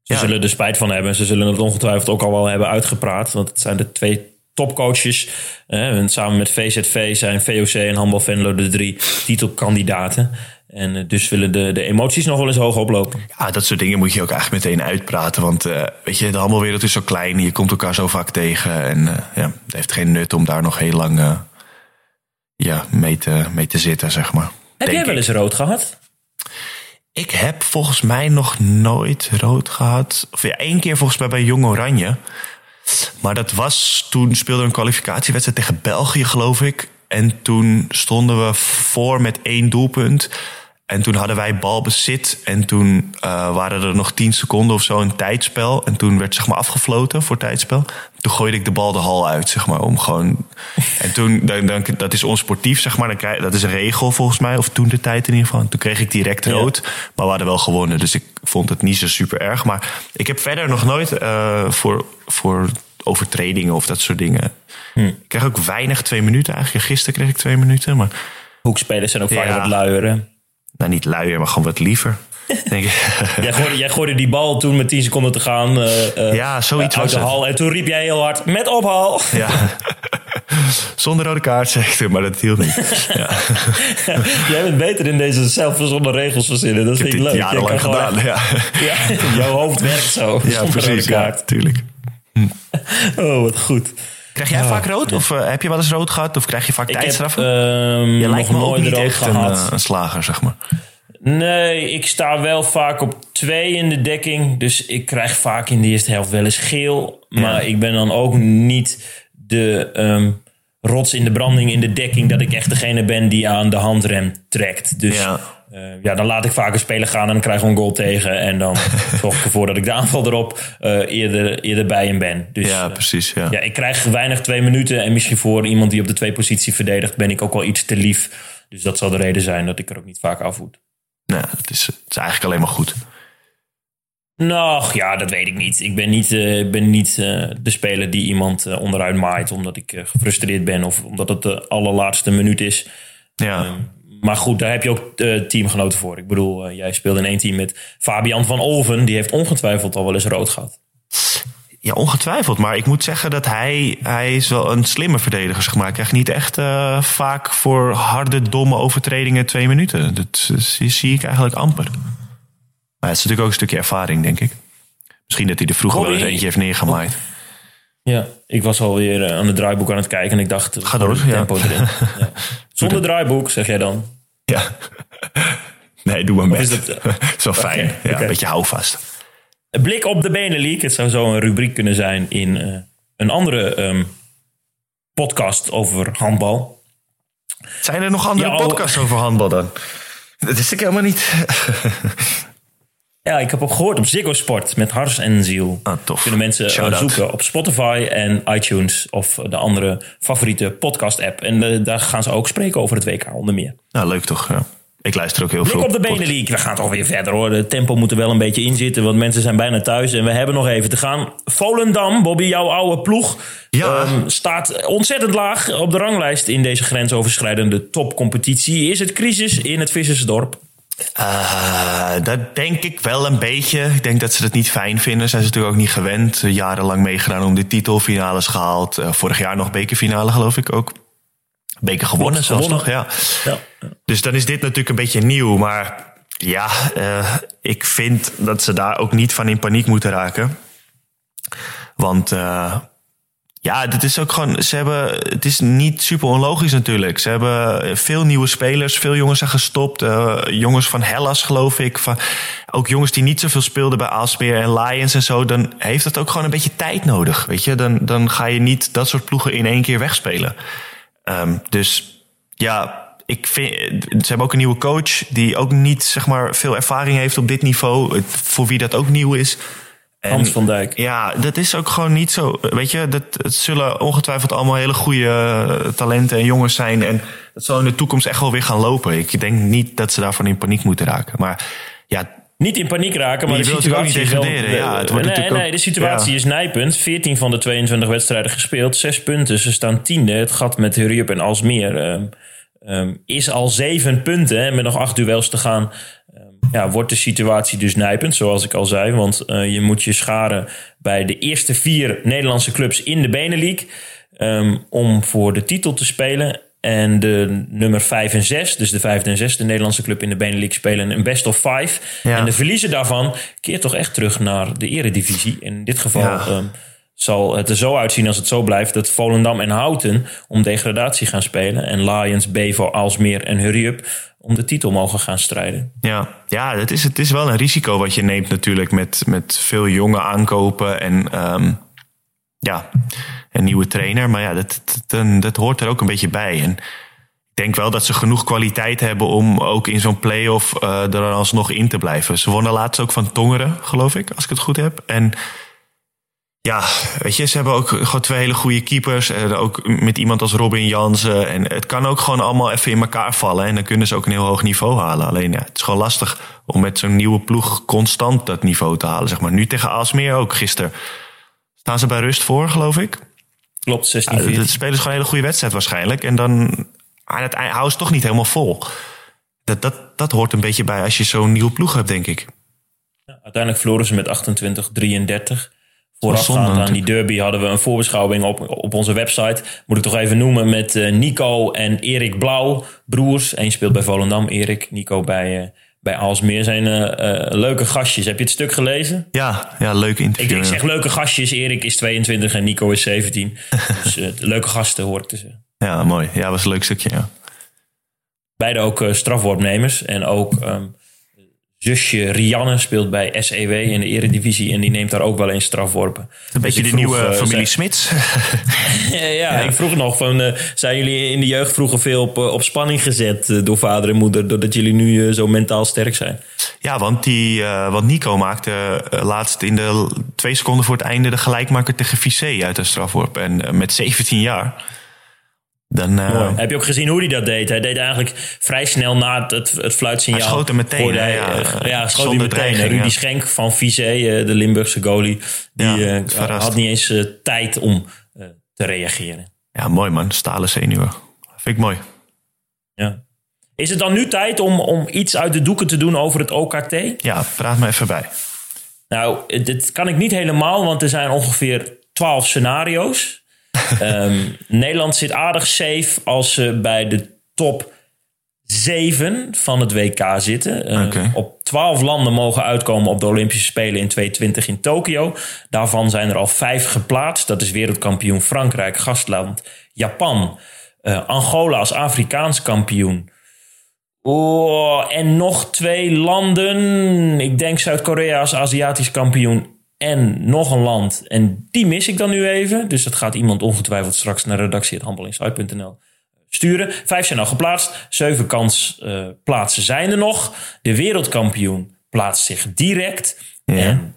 ze Ja. zullen er spijt van hebben. Ze zullen het ongetwijfeld ook al wel hebben uitgepraat. Want het zijn de twee topcoaches. Eh, en samen met VZV zijn VOC en Handbal Venlo de drie titelkandidaten. En eh, dus willen de, de emoties nog wel eens hoog oplopen. Ja, dat soort dingen moet je ook eigenlijk meteen uitpraten. Want eh, weet je, de handbalwereld is zo klein. Je komt elkaar zo vaak tegen. En eh, ja, het heeft geen nut om daar nog heel lang eh, ja, mee, te, mee te zitten, zeg maar. Heb jij wel eens rood gehad? Ik heb volgens mij nog nooit rood gehad. Of ja, één keer volgens mij bij Jong Oranje. Maar dat was toen speelde een kwalificatiewedstrijd tegen België, geloof ik. En toen stonden we voor met één doelpunt. En toen hadden wij balbezit. En toen uh, waren er nog 10 seconden of zo een tijdspel. En toen werd zeg maar afgefloten voor tijdspel. Toen gooide ik de bal de hal uit, zeg maar. Om gewoon. En toen, dan, dan, dat is onsportief, zeg maar. Dan krijg, dat is een regel volgens mij. Of toen de tijd in ieder geval. Toen kreeg ik direct rood. Maar we hadden wel gewonnen. Dus ik vond het niet zo super erg. Maar ik heb verder nog nooit uh, voor, voor overtredingen of dat soort dingen. Hm. Ik krijg ook weinig twee minuten eigenlijk. Gisteren kreeg ik twee minuten. Maar... Hoekspelers zijn ook vaak ja. wat luier, nou, niet luier, maar gewoon wat liever. Denk jij, gooide, jij gooide die bal toen met 10 seconden te gaan uh, ja, zoiets uh, uit de hal. En toen riep jij heel hard, met ophal. Ja. Zonder rode kaart, zegt hij, maar dat hield niet. Ja. jij bent beter in deze zelfverzonnen regels verzinnen. Dat vind ik, ik leuk. jarenlang gedaan, ja. ja. Jouw hoofd werkt zo, ja, zonder precies, rode kaart. Ja, tuurlijk. Hm. Oh, wat goed. Krijg jij vaak rood? Of uh, heb je wel eens rood gehad? Of krijg je vaak tijdstraffen? Uh, je lijkt me ook niet echt gehad. Een, een, slager, zeg maar. Nee, ik sta wel vaak op twee in de dekking. Dus ik krijg vaak in de eerste helft wel eens geel. Maar ja. ik ben dan ook niet de um, rots in de branding in de dekking... dat ik echt degene ben die aan de handrem trekt. Dus ja. Uh, ja, dan laat ik vaak een speler gaan en dan krijg ik een goal tegen. En dan zorg ik ervoor dat ik de aanval erop uh, eerder, eerder bij hem ben. Dus, ja, precies. Ja. ja, ik krijg weinig twee minuten. En misschien voor iemand die op de twee positie verdedigt, ben ik ook wel iets te lief. Dus dat zal de reden zijn dat ik er ook niet vaak afvoed. Nou, het is, het is eigenlijk alleen maar goed. Nou, ja, dat weet ik niet. Ik ben niet, uh, ben niet uh, de speler die iemand uh, onderuit maait omdat ik gefrustreerd ben of omdat het de allerlaatste minuut is. Ja. Um, maar goed, daar heb je ook uh, teamgenoten voor. Ik bedoel, uh, jij speelde in één team met Fabian van Olven. Die heeft ongetwijfeld al wel eens rood gehad. Ja, ongetwijfeld. Maar ik moet zeggen dat hij, hij is wel een slimme verdediger. Zeg maar. Hij krijgt niet echt uh, vaak voor harde, domme overtredingen twee minuten. Dat zie ik eigenlijk amper. Maar het is natuurlijk ook een stukje ervaring, denk ik. Misschien dat hij er vroeger wel eens eentje heeft neergemaaid. Ja, ik was alweer aan het draaiboek aan het kijken en ik dacht... Ga door, tempo ja. erin. ja. Zonder draaiboek, zeg jij dan? Ja. Nee, doe maar best. Is dat, is wel fijn. Okay, ja, okay. Een beetje houvast. Blik op de Benelink. Het zou zo een rubriek kunnen zijn in uh, een andere um, podcast over handbal. Zijn er nog andere ja, podcasts over handbal dan? Dat wist ik helemaal niet. Ja, ik heb ook gehoord op Ziggo Sport met Hars en Ziel. Ah, tof. Kunnen mensen uh, zoeken op Spotify en iTunes of de andere favoriete podcast app. En uh, daar gaan ze ook spreken over het WK onder meer. Nou, leuk toch? Ja. Ik luister ook heel Blik veel. op de Benelink. We gaan toch weer verder hoor. De tempo moet er wel een beetje in zitten, want mensen zijn bijna thuis. En we hebben nog even te gaan. Volendam, Bobby, jouw oude ploeg, ja. um, staat ontzettend laag op de ranglijst in deze grensoverschrijdende topcompetitie. Is het crisis in het Vissersdorp? Uh, dat denk ik wel een beetje. Ik denk dat ze dat niet fijn vinden. Zijn ze natuurlijk ook niet gewend. Jarenlang meegedaan om de titelfinales gehaald. Uh, vorig jaar nog bekerfinale, geloof ik ook. Beker gewonnen zelfs gewonnen. nog, ja. ja. Dus dan is dit natuurlijk een beetje nieuw. Maar ja, ik vind dat ze daar ook niet van in paniek moeten raken. Want ja, dit is ook gewoon. Ze hebben. Het is niet super onlogisch natuurlijk. Ze hebben veel nieuwe spelers. Veel jongens zijn gestopt. Uh, jongens van Hellas, geloof ik. Van, ook jongens die niet zoveel speelden bij Aalsmeer en Lions en zo. Dan heeft dat ook gewoon een beetje tijd nodig. Weet je, dan, dan ga je niet dat soort ploegen in één keer wegspelen. Um, dus ja. Ik vind, ze hebben ook een nieuwe coach die ook niet zeg maar, veel ervaring heeft op dit niveau. Voor wie dat ook nieuw is. Hans van Dijk. Ja, dat is ook gewoon niet zo. Weet je, dat, het zullen ongetwijfeld allemaal hele goede talenten en jongens zijn. En dat zal in de toekomst echt wel weer gaan lopen. Ik denk niet dat ze daarvan in paniek moeten raken. Maar ja. Niet in paniek raken, maar de situatie is wel... Ja, het wordt nee, nee, de situatie ja. is nijpend. 14 van de 22 wedstrijden gespeeld. Zes punten. Ze staan tiende. Het gat met Hurriup en Alsmeer um, um, is al zeven punten. Hè, met nog acht duels te gaan ja, wordt de situatie dus nijpend, zoals ik al zei. Want uh, je moet je scharen bij de eerste vier Nederlandse clubs in de Benelink. Um, om voor de titel te spelen. En de nummer 5 en 6, dus de vijfde en zesde Nederlandse club in de Benelink spelen een best of five. Ja. En de verliezer daarvan keert toch echt terug naar de eredivisie. In dit geval ja. um, zal het er zo uitzien als het zo blijft dat Volendam en Houten om degradatie gaan spelen. En Lions, Bevo, Alsmeer en Hurriup om de titel mogen gaan strijden. Ja, ja het, is, het is wel een risico wat je neemt natuurlijk met, met veel jonge aankopen en um, ja, een nieuwe trainer. Maar ja, dat, dat, hoort er ook een beetje bij. En ik denk wel dat ze genoeg kwaliteit hebben om ook in zo'n play-off uh, er alsnog in te blijven. Ze wonnen laatst ook van Tongeren, geloof ik, als ik het goed heb. En ja, weet je, ze hebben ook gewoon twee hele goede keepers. En ook met iemand als Robin Jansen. En het kan ook gewoon allemaal even in elkaar vallen. En dan kunnen ze ook een heel hoog niveau halen. Alleen ja, het is gewoon lastig om met zo'n nieuwe ploeg constant dat niveau te halen. Zeg maar. Nu tegen Aalsmeer ook gisteren. Staan ze bij rust voor, geloof ik? Klopt, 16 ja, De spelers gewoon een hele goede wedstrijd waarschijnlijk. En dan aan het eind houden ze toch niet helemaal vol. Dat, dat, dat hoort een beetje bij als je zo'n nieuwe ploeg hebt, denk ik. Ja, uiteindelijk verloren ze met 28-33. Voorafgaand aan die derby hadden we een voorbeschouwing op, op onze website. Moet ik toch even noemen met uh, Nico en Erik Blauw, broers. Eén speelt bij Volendam, Erik. Nico bij, uh, bij Aalsmeer. Zijn uh, leuke gastjes. Heb je het stuk gelezen? Ja, ja leuk interview. Ik, ik zeg leuke gastjes. Erik is 22 en Nico is 17. dus leuke gasten hoor ik te zeggen. Ja, mooi. Ja, was een leuk stukje, ja. Beide ook strafworpnemers en ook... Um, zusje Rianne speelt bij SEW in de eredivisie. En die neemt daar ook wel eens strafworpen. Een dus beetje de nieuwe uh, familie Smits. ja, ja, ik vroeg nog van... Uh, zijn jullie in de jeugd vroeger veel op, op spanning gezet uh, door vader en moeder... doordat jullie nu zo mentaal sterk zijn? Ja, want, die, want Nico maakte laatst in de twee seconden voor het einde... de gelijkmaker tegen Vissé uit de strafworp. En met 17 jaar... Dan, uh, Heb je ook gezien hoe hij dat deed? Hij deed eigenlijk vrij snel na het, het, het fluitsignaal. Hij schoot hem meteen. Hij, ja, uh, ja, schoot hij meteen. Rudy ja. Schenk van Vizé, uh, de Limburgse goalie, die ja, had niet eens tijd om te reageren. Ja, mooi man. Stalen zenuwen. Vind ik mooi. Ja. Is het dan nu tijd om, om iets uit de doeken te doen over het OKT? Ja, praat me even bij. Nou, dit kan ik niet helemaal, want er zijn ongeveer twaalf scenario's. Um, Nederland zit aardig safe als ze bij de top 7 van het WK zitten. Uh, okay. Op 12 landen mogen uitkomen op de Olympische Spelen in 2020 in Tokio. Daarvan zijn er al vijf geplaatst. Dat is wereldkampioen Frankrijk, gastland Japan. Uh, Angola als Afrikaans kampioen. Oh, en nog twee landen. Ik denk Zuid-Korea als Aziatisch kampioen en nog een land. En die mis ik dan nu even. Dus dat gaat iemand ongetwijfeld straks naar redactie.handbalinsight.nl sturen. Vijf zijn al geplaatst. Zeven kansplaatsen uh, zijn er nog. De wereldkampioen plaatst zich direct. Ja. En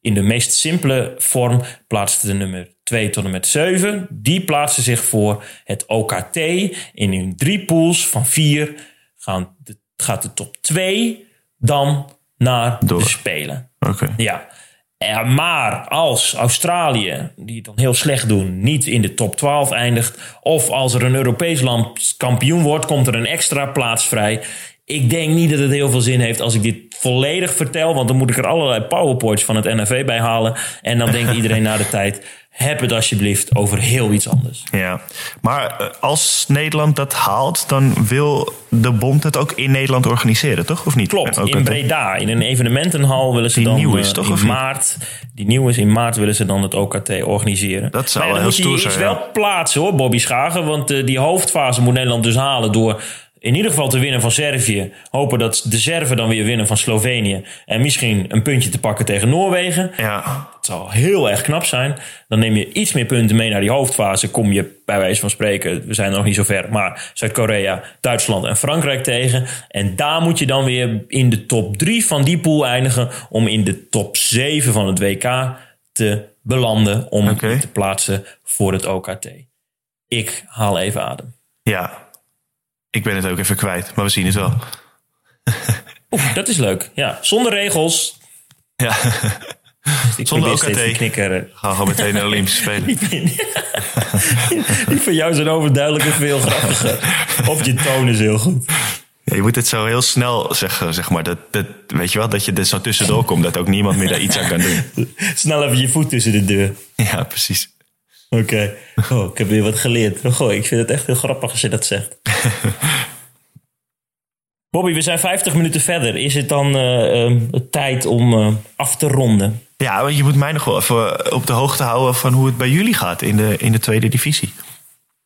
in de meest simpele vorm plaatst de nummer 2 tot en met 7. Die plaatsen zich voor het OKT. In hun drie pools van vier gaan de, gaat de top 2 dan naar Door. de Spelen. Okay. Ja. Maar als Australië, die het dan heel slecht doen, niet in de top 12 eindigt. Of als er een Europees land kampioen wordt, komt er een extra plaats vrij. Ik denk niet dat het heel veel zin heeft als ik dit volledig vertel. Want dan moet ik er allerlei powerpoints van het NFV bij halen. En dan denkt iedereen na de tijd heb het alsjeblieft over heel iets anders. Ja, maar eh, als Nederland dat haalt, dan wil de bond het ook in Nederland organiseren, toch? Of niet? Klopt, in Breda, in een evenementenhal willen ze die dan nieuw is, toch, in maart. Die nieuw is in maart willen ze dan het OKT organiseren. Dat zou wel heel stoer zijn. is wel plaatsen hoor, Bobby Schagen. Want uh, die hoofdfase moet Nederland dus halen door in ieder geval te winnen van Servië. Hopen dat de Serven dan weer winnen van Slovenië. En misschien een puntje te pakken tegen Noorwegen. Ja. Dat zou heel erg knap zijn. Dan neem je iets meer punten mee naar die hoofdfase. Kom je bij wijze van spreken, we zijn nog niet zo ver. Maar Zuid-Korea, Duitsland en Frankrijk tegen. En daar moet je dan weer in de top 3 van die pool eindigen. Om in de top 7 van het WK te belanden. Om okay. te plaatsen voor het OKT. Ik haal even adem. Ja, ik ben het ook even kwijt, maar we zien het wel. Dat is leuk. Ja, zonder regels. Ja. Ik Zonder OKT. Knikker. Gaan we gewoon meteen naar de Olympische Spelen. Die van jou zijn overduidelijk veel grappiger. Of je toon is heel goed. Ja, je moet het zo heel snel zeggen, zeg maar. Dat, dat, weet je wel, dat je er zo tussendoor komt. Dat ook niemand meer daar iets aan kan doen. Snel even je voet tussen de deur. Ja, precies. Oké. Okay. Oh, ik heb weer wat geleerd. Oh, ik vind het echt heel grappig als je dat zegt. Bobby, we zijn 50 minuten verder. Is het dan uh, tijd om uh, af te ronden? Ja, want je moet mij nog wel even op de hoogte houden van hoe het bij jullie gaat in de, in de tweede divisie.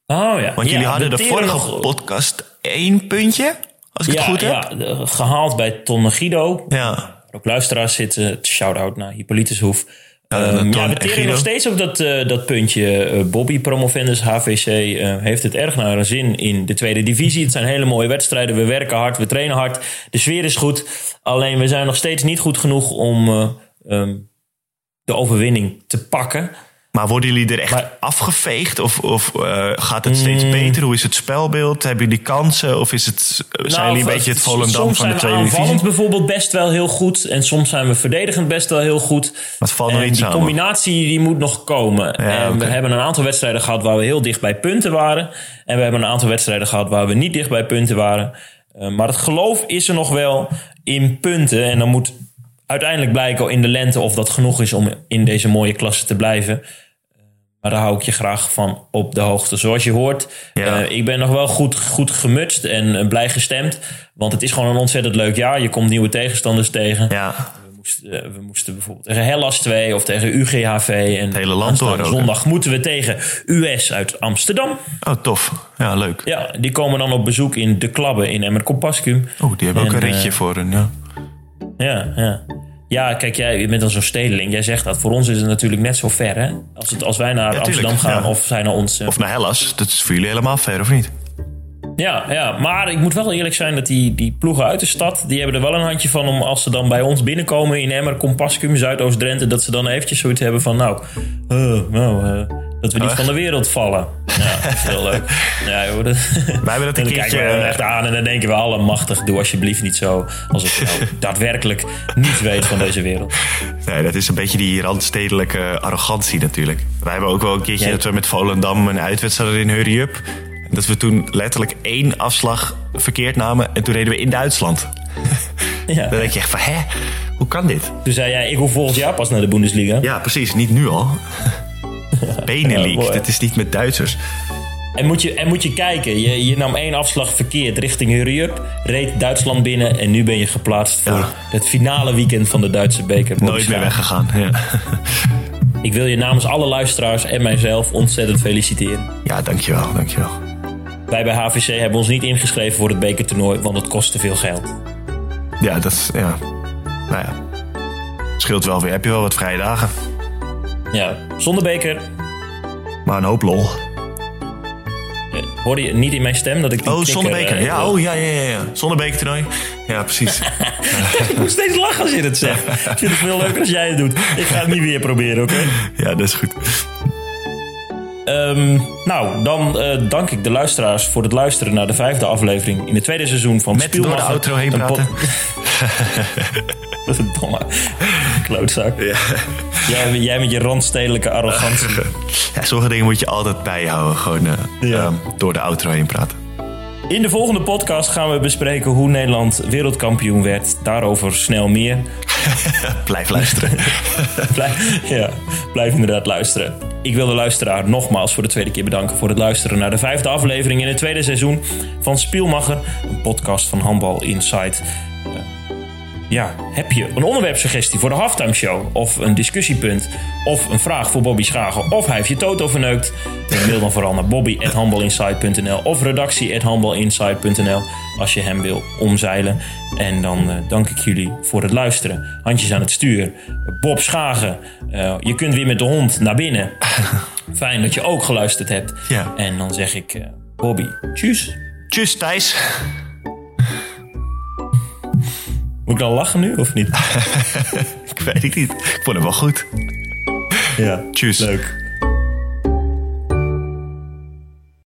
Oh ja. Want jullie ja, hadden de vorige nog... podcast één puntje, als ik ja, het goed heb. Ja, gehaald bij Ton Guido. Ja. Ook luisteraars zitten. Shout-out naar Hippolytus Hoef. Um, ja, we teren nog steeds op dat, uh, dat puntje. Uh, Bobby, promovendus HVC, uh, heeft het erg naar een zin in de tweede divisie. Het zijn hele mooie wedstrijden. We werken hard, we trainen hard. De sfeer is goed. Alleen we zijn nog steeds niet goed genoeg om um, de overwinning te pakken. Maar worden jullie er echt afgeveegd? Of, of uh, gaat het steeds mm. beter? Hoe is het spelbeeld? Hebben jullie kansen? Of is het, zijn nou, jullie een beetje het Volendam van de tweede divisie? Soms zijn we bijvoorbeeld best wel heel goed. En soms zijn we verdedigend best wel heel goed. Maar valt nog die combinatie die moet nog komen. en we hebben een aantal wedstrijden gehad waar we heel dicht bij punten waren. En we hebben een aantal wedstrijden gehad waar we niet dicht bij punten waren. Uh, maar het geloof is er nog wel in punten. En dan moet uiteindelijk blijken in de lente of dat genoeg is om in deze mooie klasse te blijven. Maar daar hou ik je graag van op de hoogte. Zoals je hoort, ja. uh, ik ben nog wel goed, goed gemutst en uh, blij gestemd. Want het is gewoon een ontzettend leuk jaar. Je komt nieuwe tegenstanders tegen. Ja. We, moesten, uh, we moesten bijvoorbeeld tegen Hellas 2 of tegen UGHV. En het hele land door Zondag moeten we tegen US uit Amsterdam. Oh, tof. Ja, leuk. Ja, die komen dan op bezoek in De Klabben in Emmer Compascum. Oh, die hebben ook een ritje voor hun, ja. Ja, ja. Ja, kijk, jij bent dan zo'n stedeling. Jij zegt dat. Voor ons is het natuurlijk net zo ver, hè? Als, het, als wij naar Amsterdam gaan of zij naar ons... Uh... Of naar Hellas. Dat is voor jullie helemaal ver, of niet? Ja, ja, maar ik moet wel eerlijk zijn dat die, die ploegen uit de stad... die hebben er wel een handje van om als ze dan bij ons binnenkomen... in Emmer, Compascum, Zuidoost-Drenthe... dat ze dan eventjes zoiets hebben van... nou, uh, nou uh, dat we niet van de wereld vallen. Ja, dat is heel leuk. Ja, joh, dat, Wij hebben dat een keertje... kijken we echt aan en dan denken we alle machtig... doe alsjeblieft niet zo alsof je nou daadwerkelijk niet weet van deze wereld. Nee, dat is een beetje die randstedelijke arrogantie natuurlijk. Wij hebben ook wel een keertje dat we met Volendam een uitwedstrijd in Hurry Up... dat we toen letterlijk één afslag verkeerd namen... en toen reden we in Duitsland. Ja. Dan denk je echt van, hè? Hoe kan dit? Toen zei jij, ik hoef volgend jaar pas naar de Bundesliga. Ja, precies. Niet nu al. Benelink, dit is niet met Duitsers. En moet je, en moet je kijken, je, je nam één afslag verkeerd richting Hurry-up, reed Duitsland binnen en nu ben je geplaatst voor het finale weekend van de Duitse beker. Nooit meer weggegaan, ja. Ik wil je namens alle luisteraars en mijzelf ontzettend feliciteren. Ja, dankjewel, dankjewel. Wij bij HVC hebben ons niet ingeschreven voor het bekertoernooi, want het kost te veel geld. Ja, dat is, ja. Nou ja, scheelt wel weer. Heb je wel wat vrije dagen? Ja, zonder beker. Maar een hoop lol. Hoorde je niet in mijn stem dat ik die Oh, zonder beker. Uh, ja, oh, ja, ja, ja, ja. Zonder beker toernooi. Ja, precies. ik moet steeds lachen als je het zegt. Ik vind het veel leuker als jij het doet. Ik ga het niet weer proberen, oké? Ja, dat is goed. Um, nou, dan uh, dank ik de luisteraars voor het luisteren naar de vijfde aflevering in het tweede seizoen van Met door de outro heen praten. Dat is een domme klootzak. Ja. Jij, jij, met je randstedelijke arrogantie. Ja, sommige dingen moet je altijd bijhouden. Gewoon uh, ja. um, door de outro heen praten. In de volgende podcast gaan we bespreken hoe Nederland wereldkampioen werd. Daarover snel meer. blijf luisteren. blijf, ja, blijf inderdaad luisteren. Ik wil de luisteraar nogmaals voor de tweede keer bedanken voor het luisteren naar de vijfde aflevering in het tweede seizoen van Spielmacher, een podcast van Handbal Insight ja, heb je een onderwerpsuggestie voor de halftime show? Of een discussiepunt? Of een vraag voor Bobby Schagen? Of hij heeft je toto verneukt? Mail dan vooral naar bobby.handbalinsight.nl of redactie.handbalinsight.nl als je hem wil omzeilen. En dan uh, dank ik jullie voor het luisteren. Handjes aan het stuur. Bob Schagen, uh, je kunt weer met de hond naar binnen. Fijn dat je ook geluisterd hebt. Ja. En dan zeg ik, uh, Bobby, tjus. Tjus Thijs. Moet ik dan lachen nu of niet? ik weet het niet. Ik vond het wel goed. Ja, Tjus. Leuk.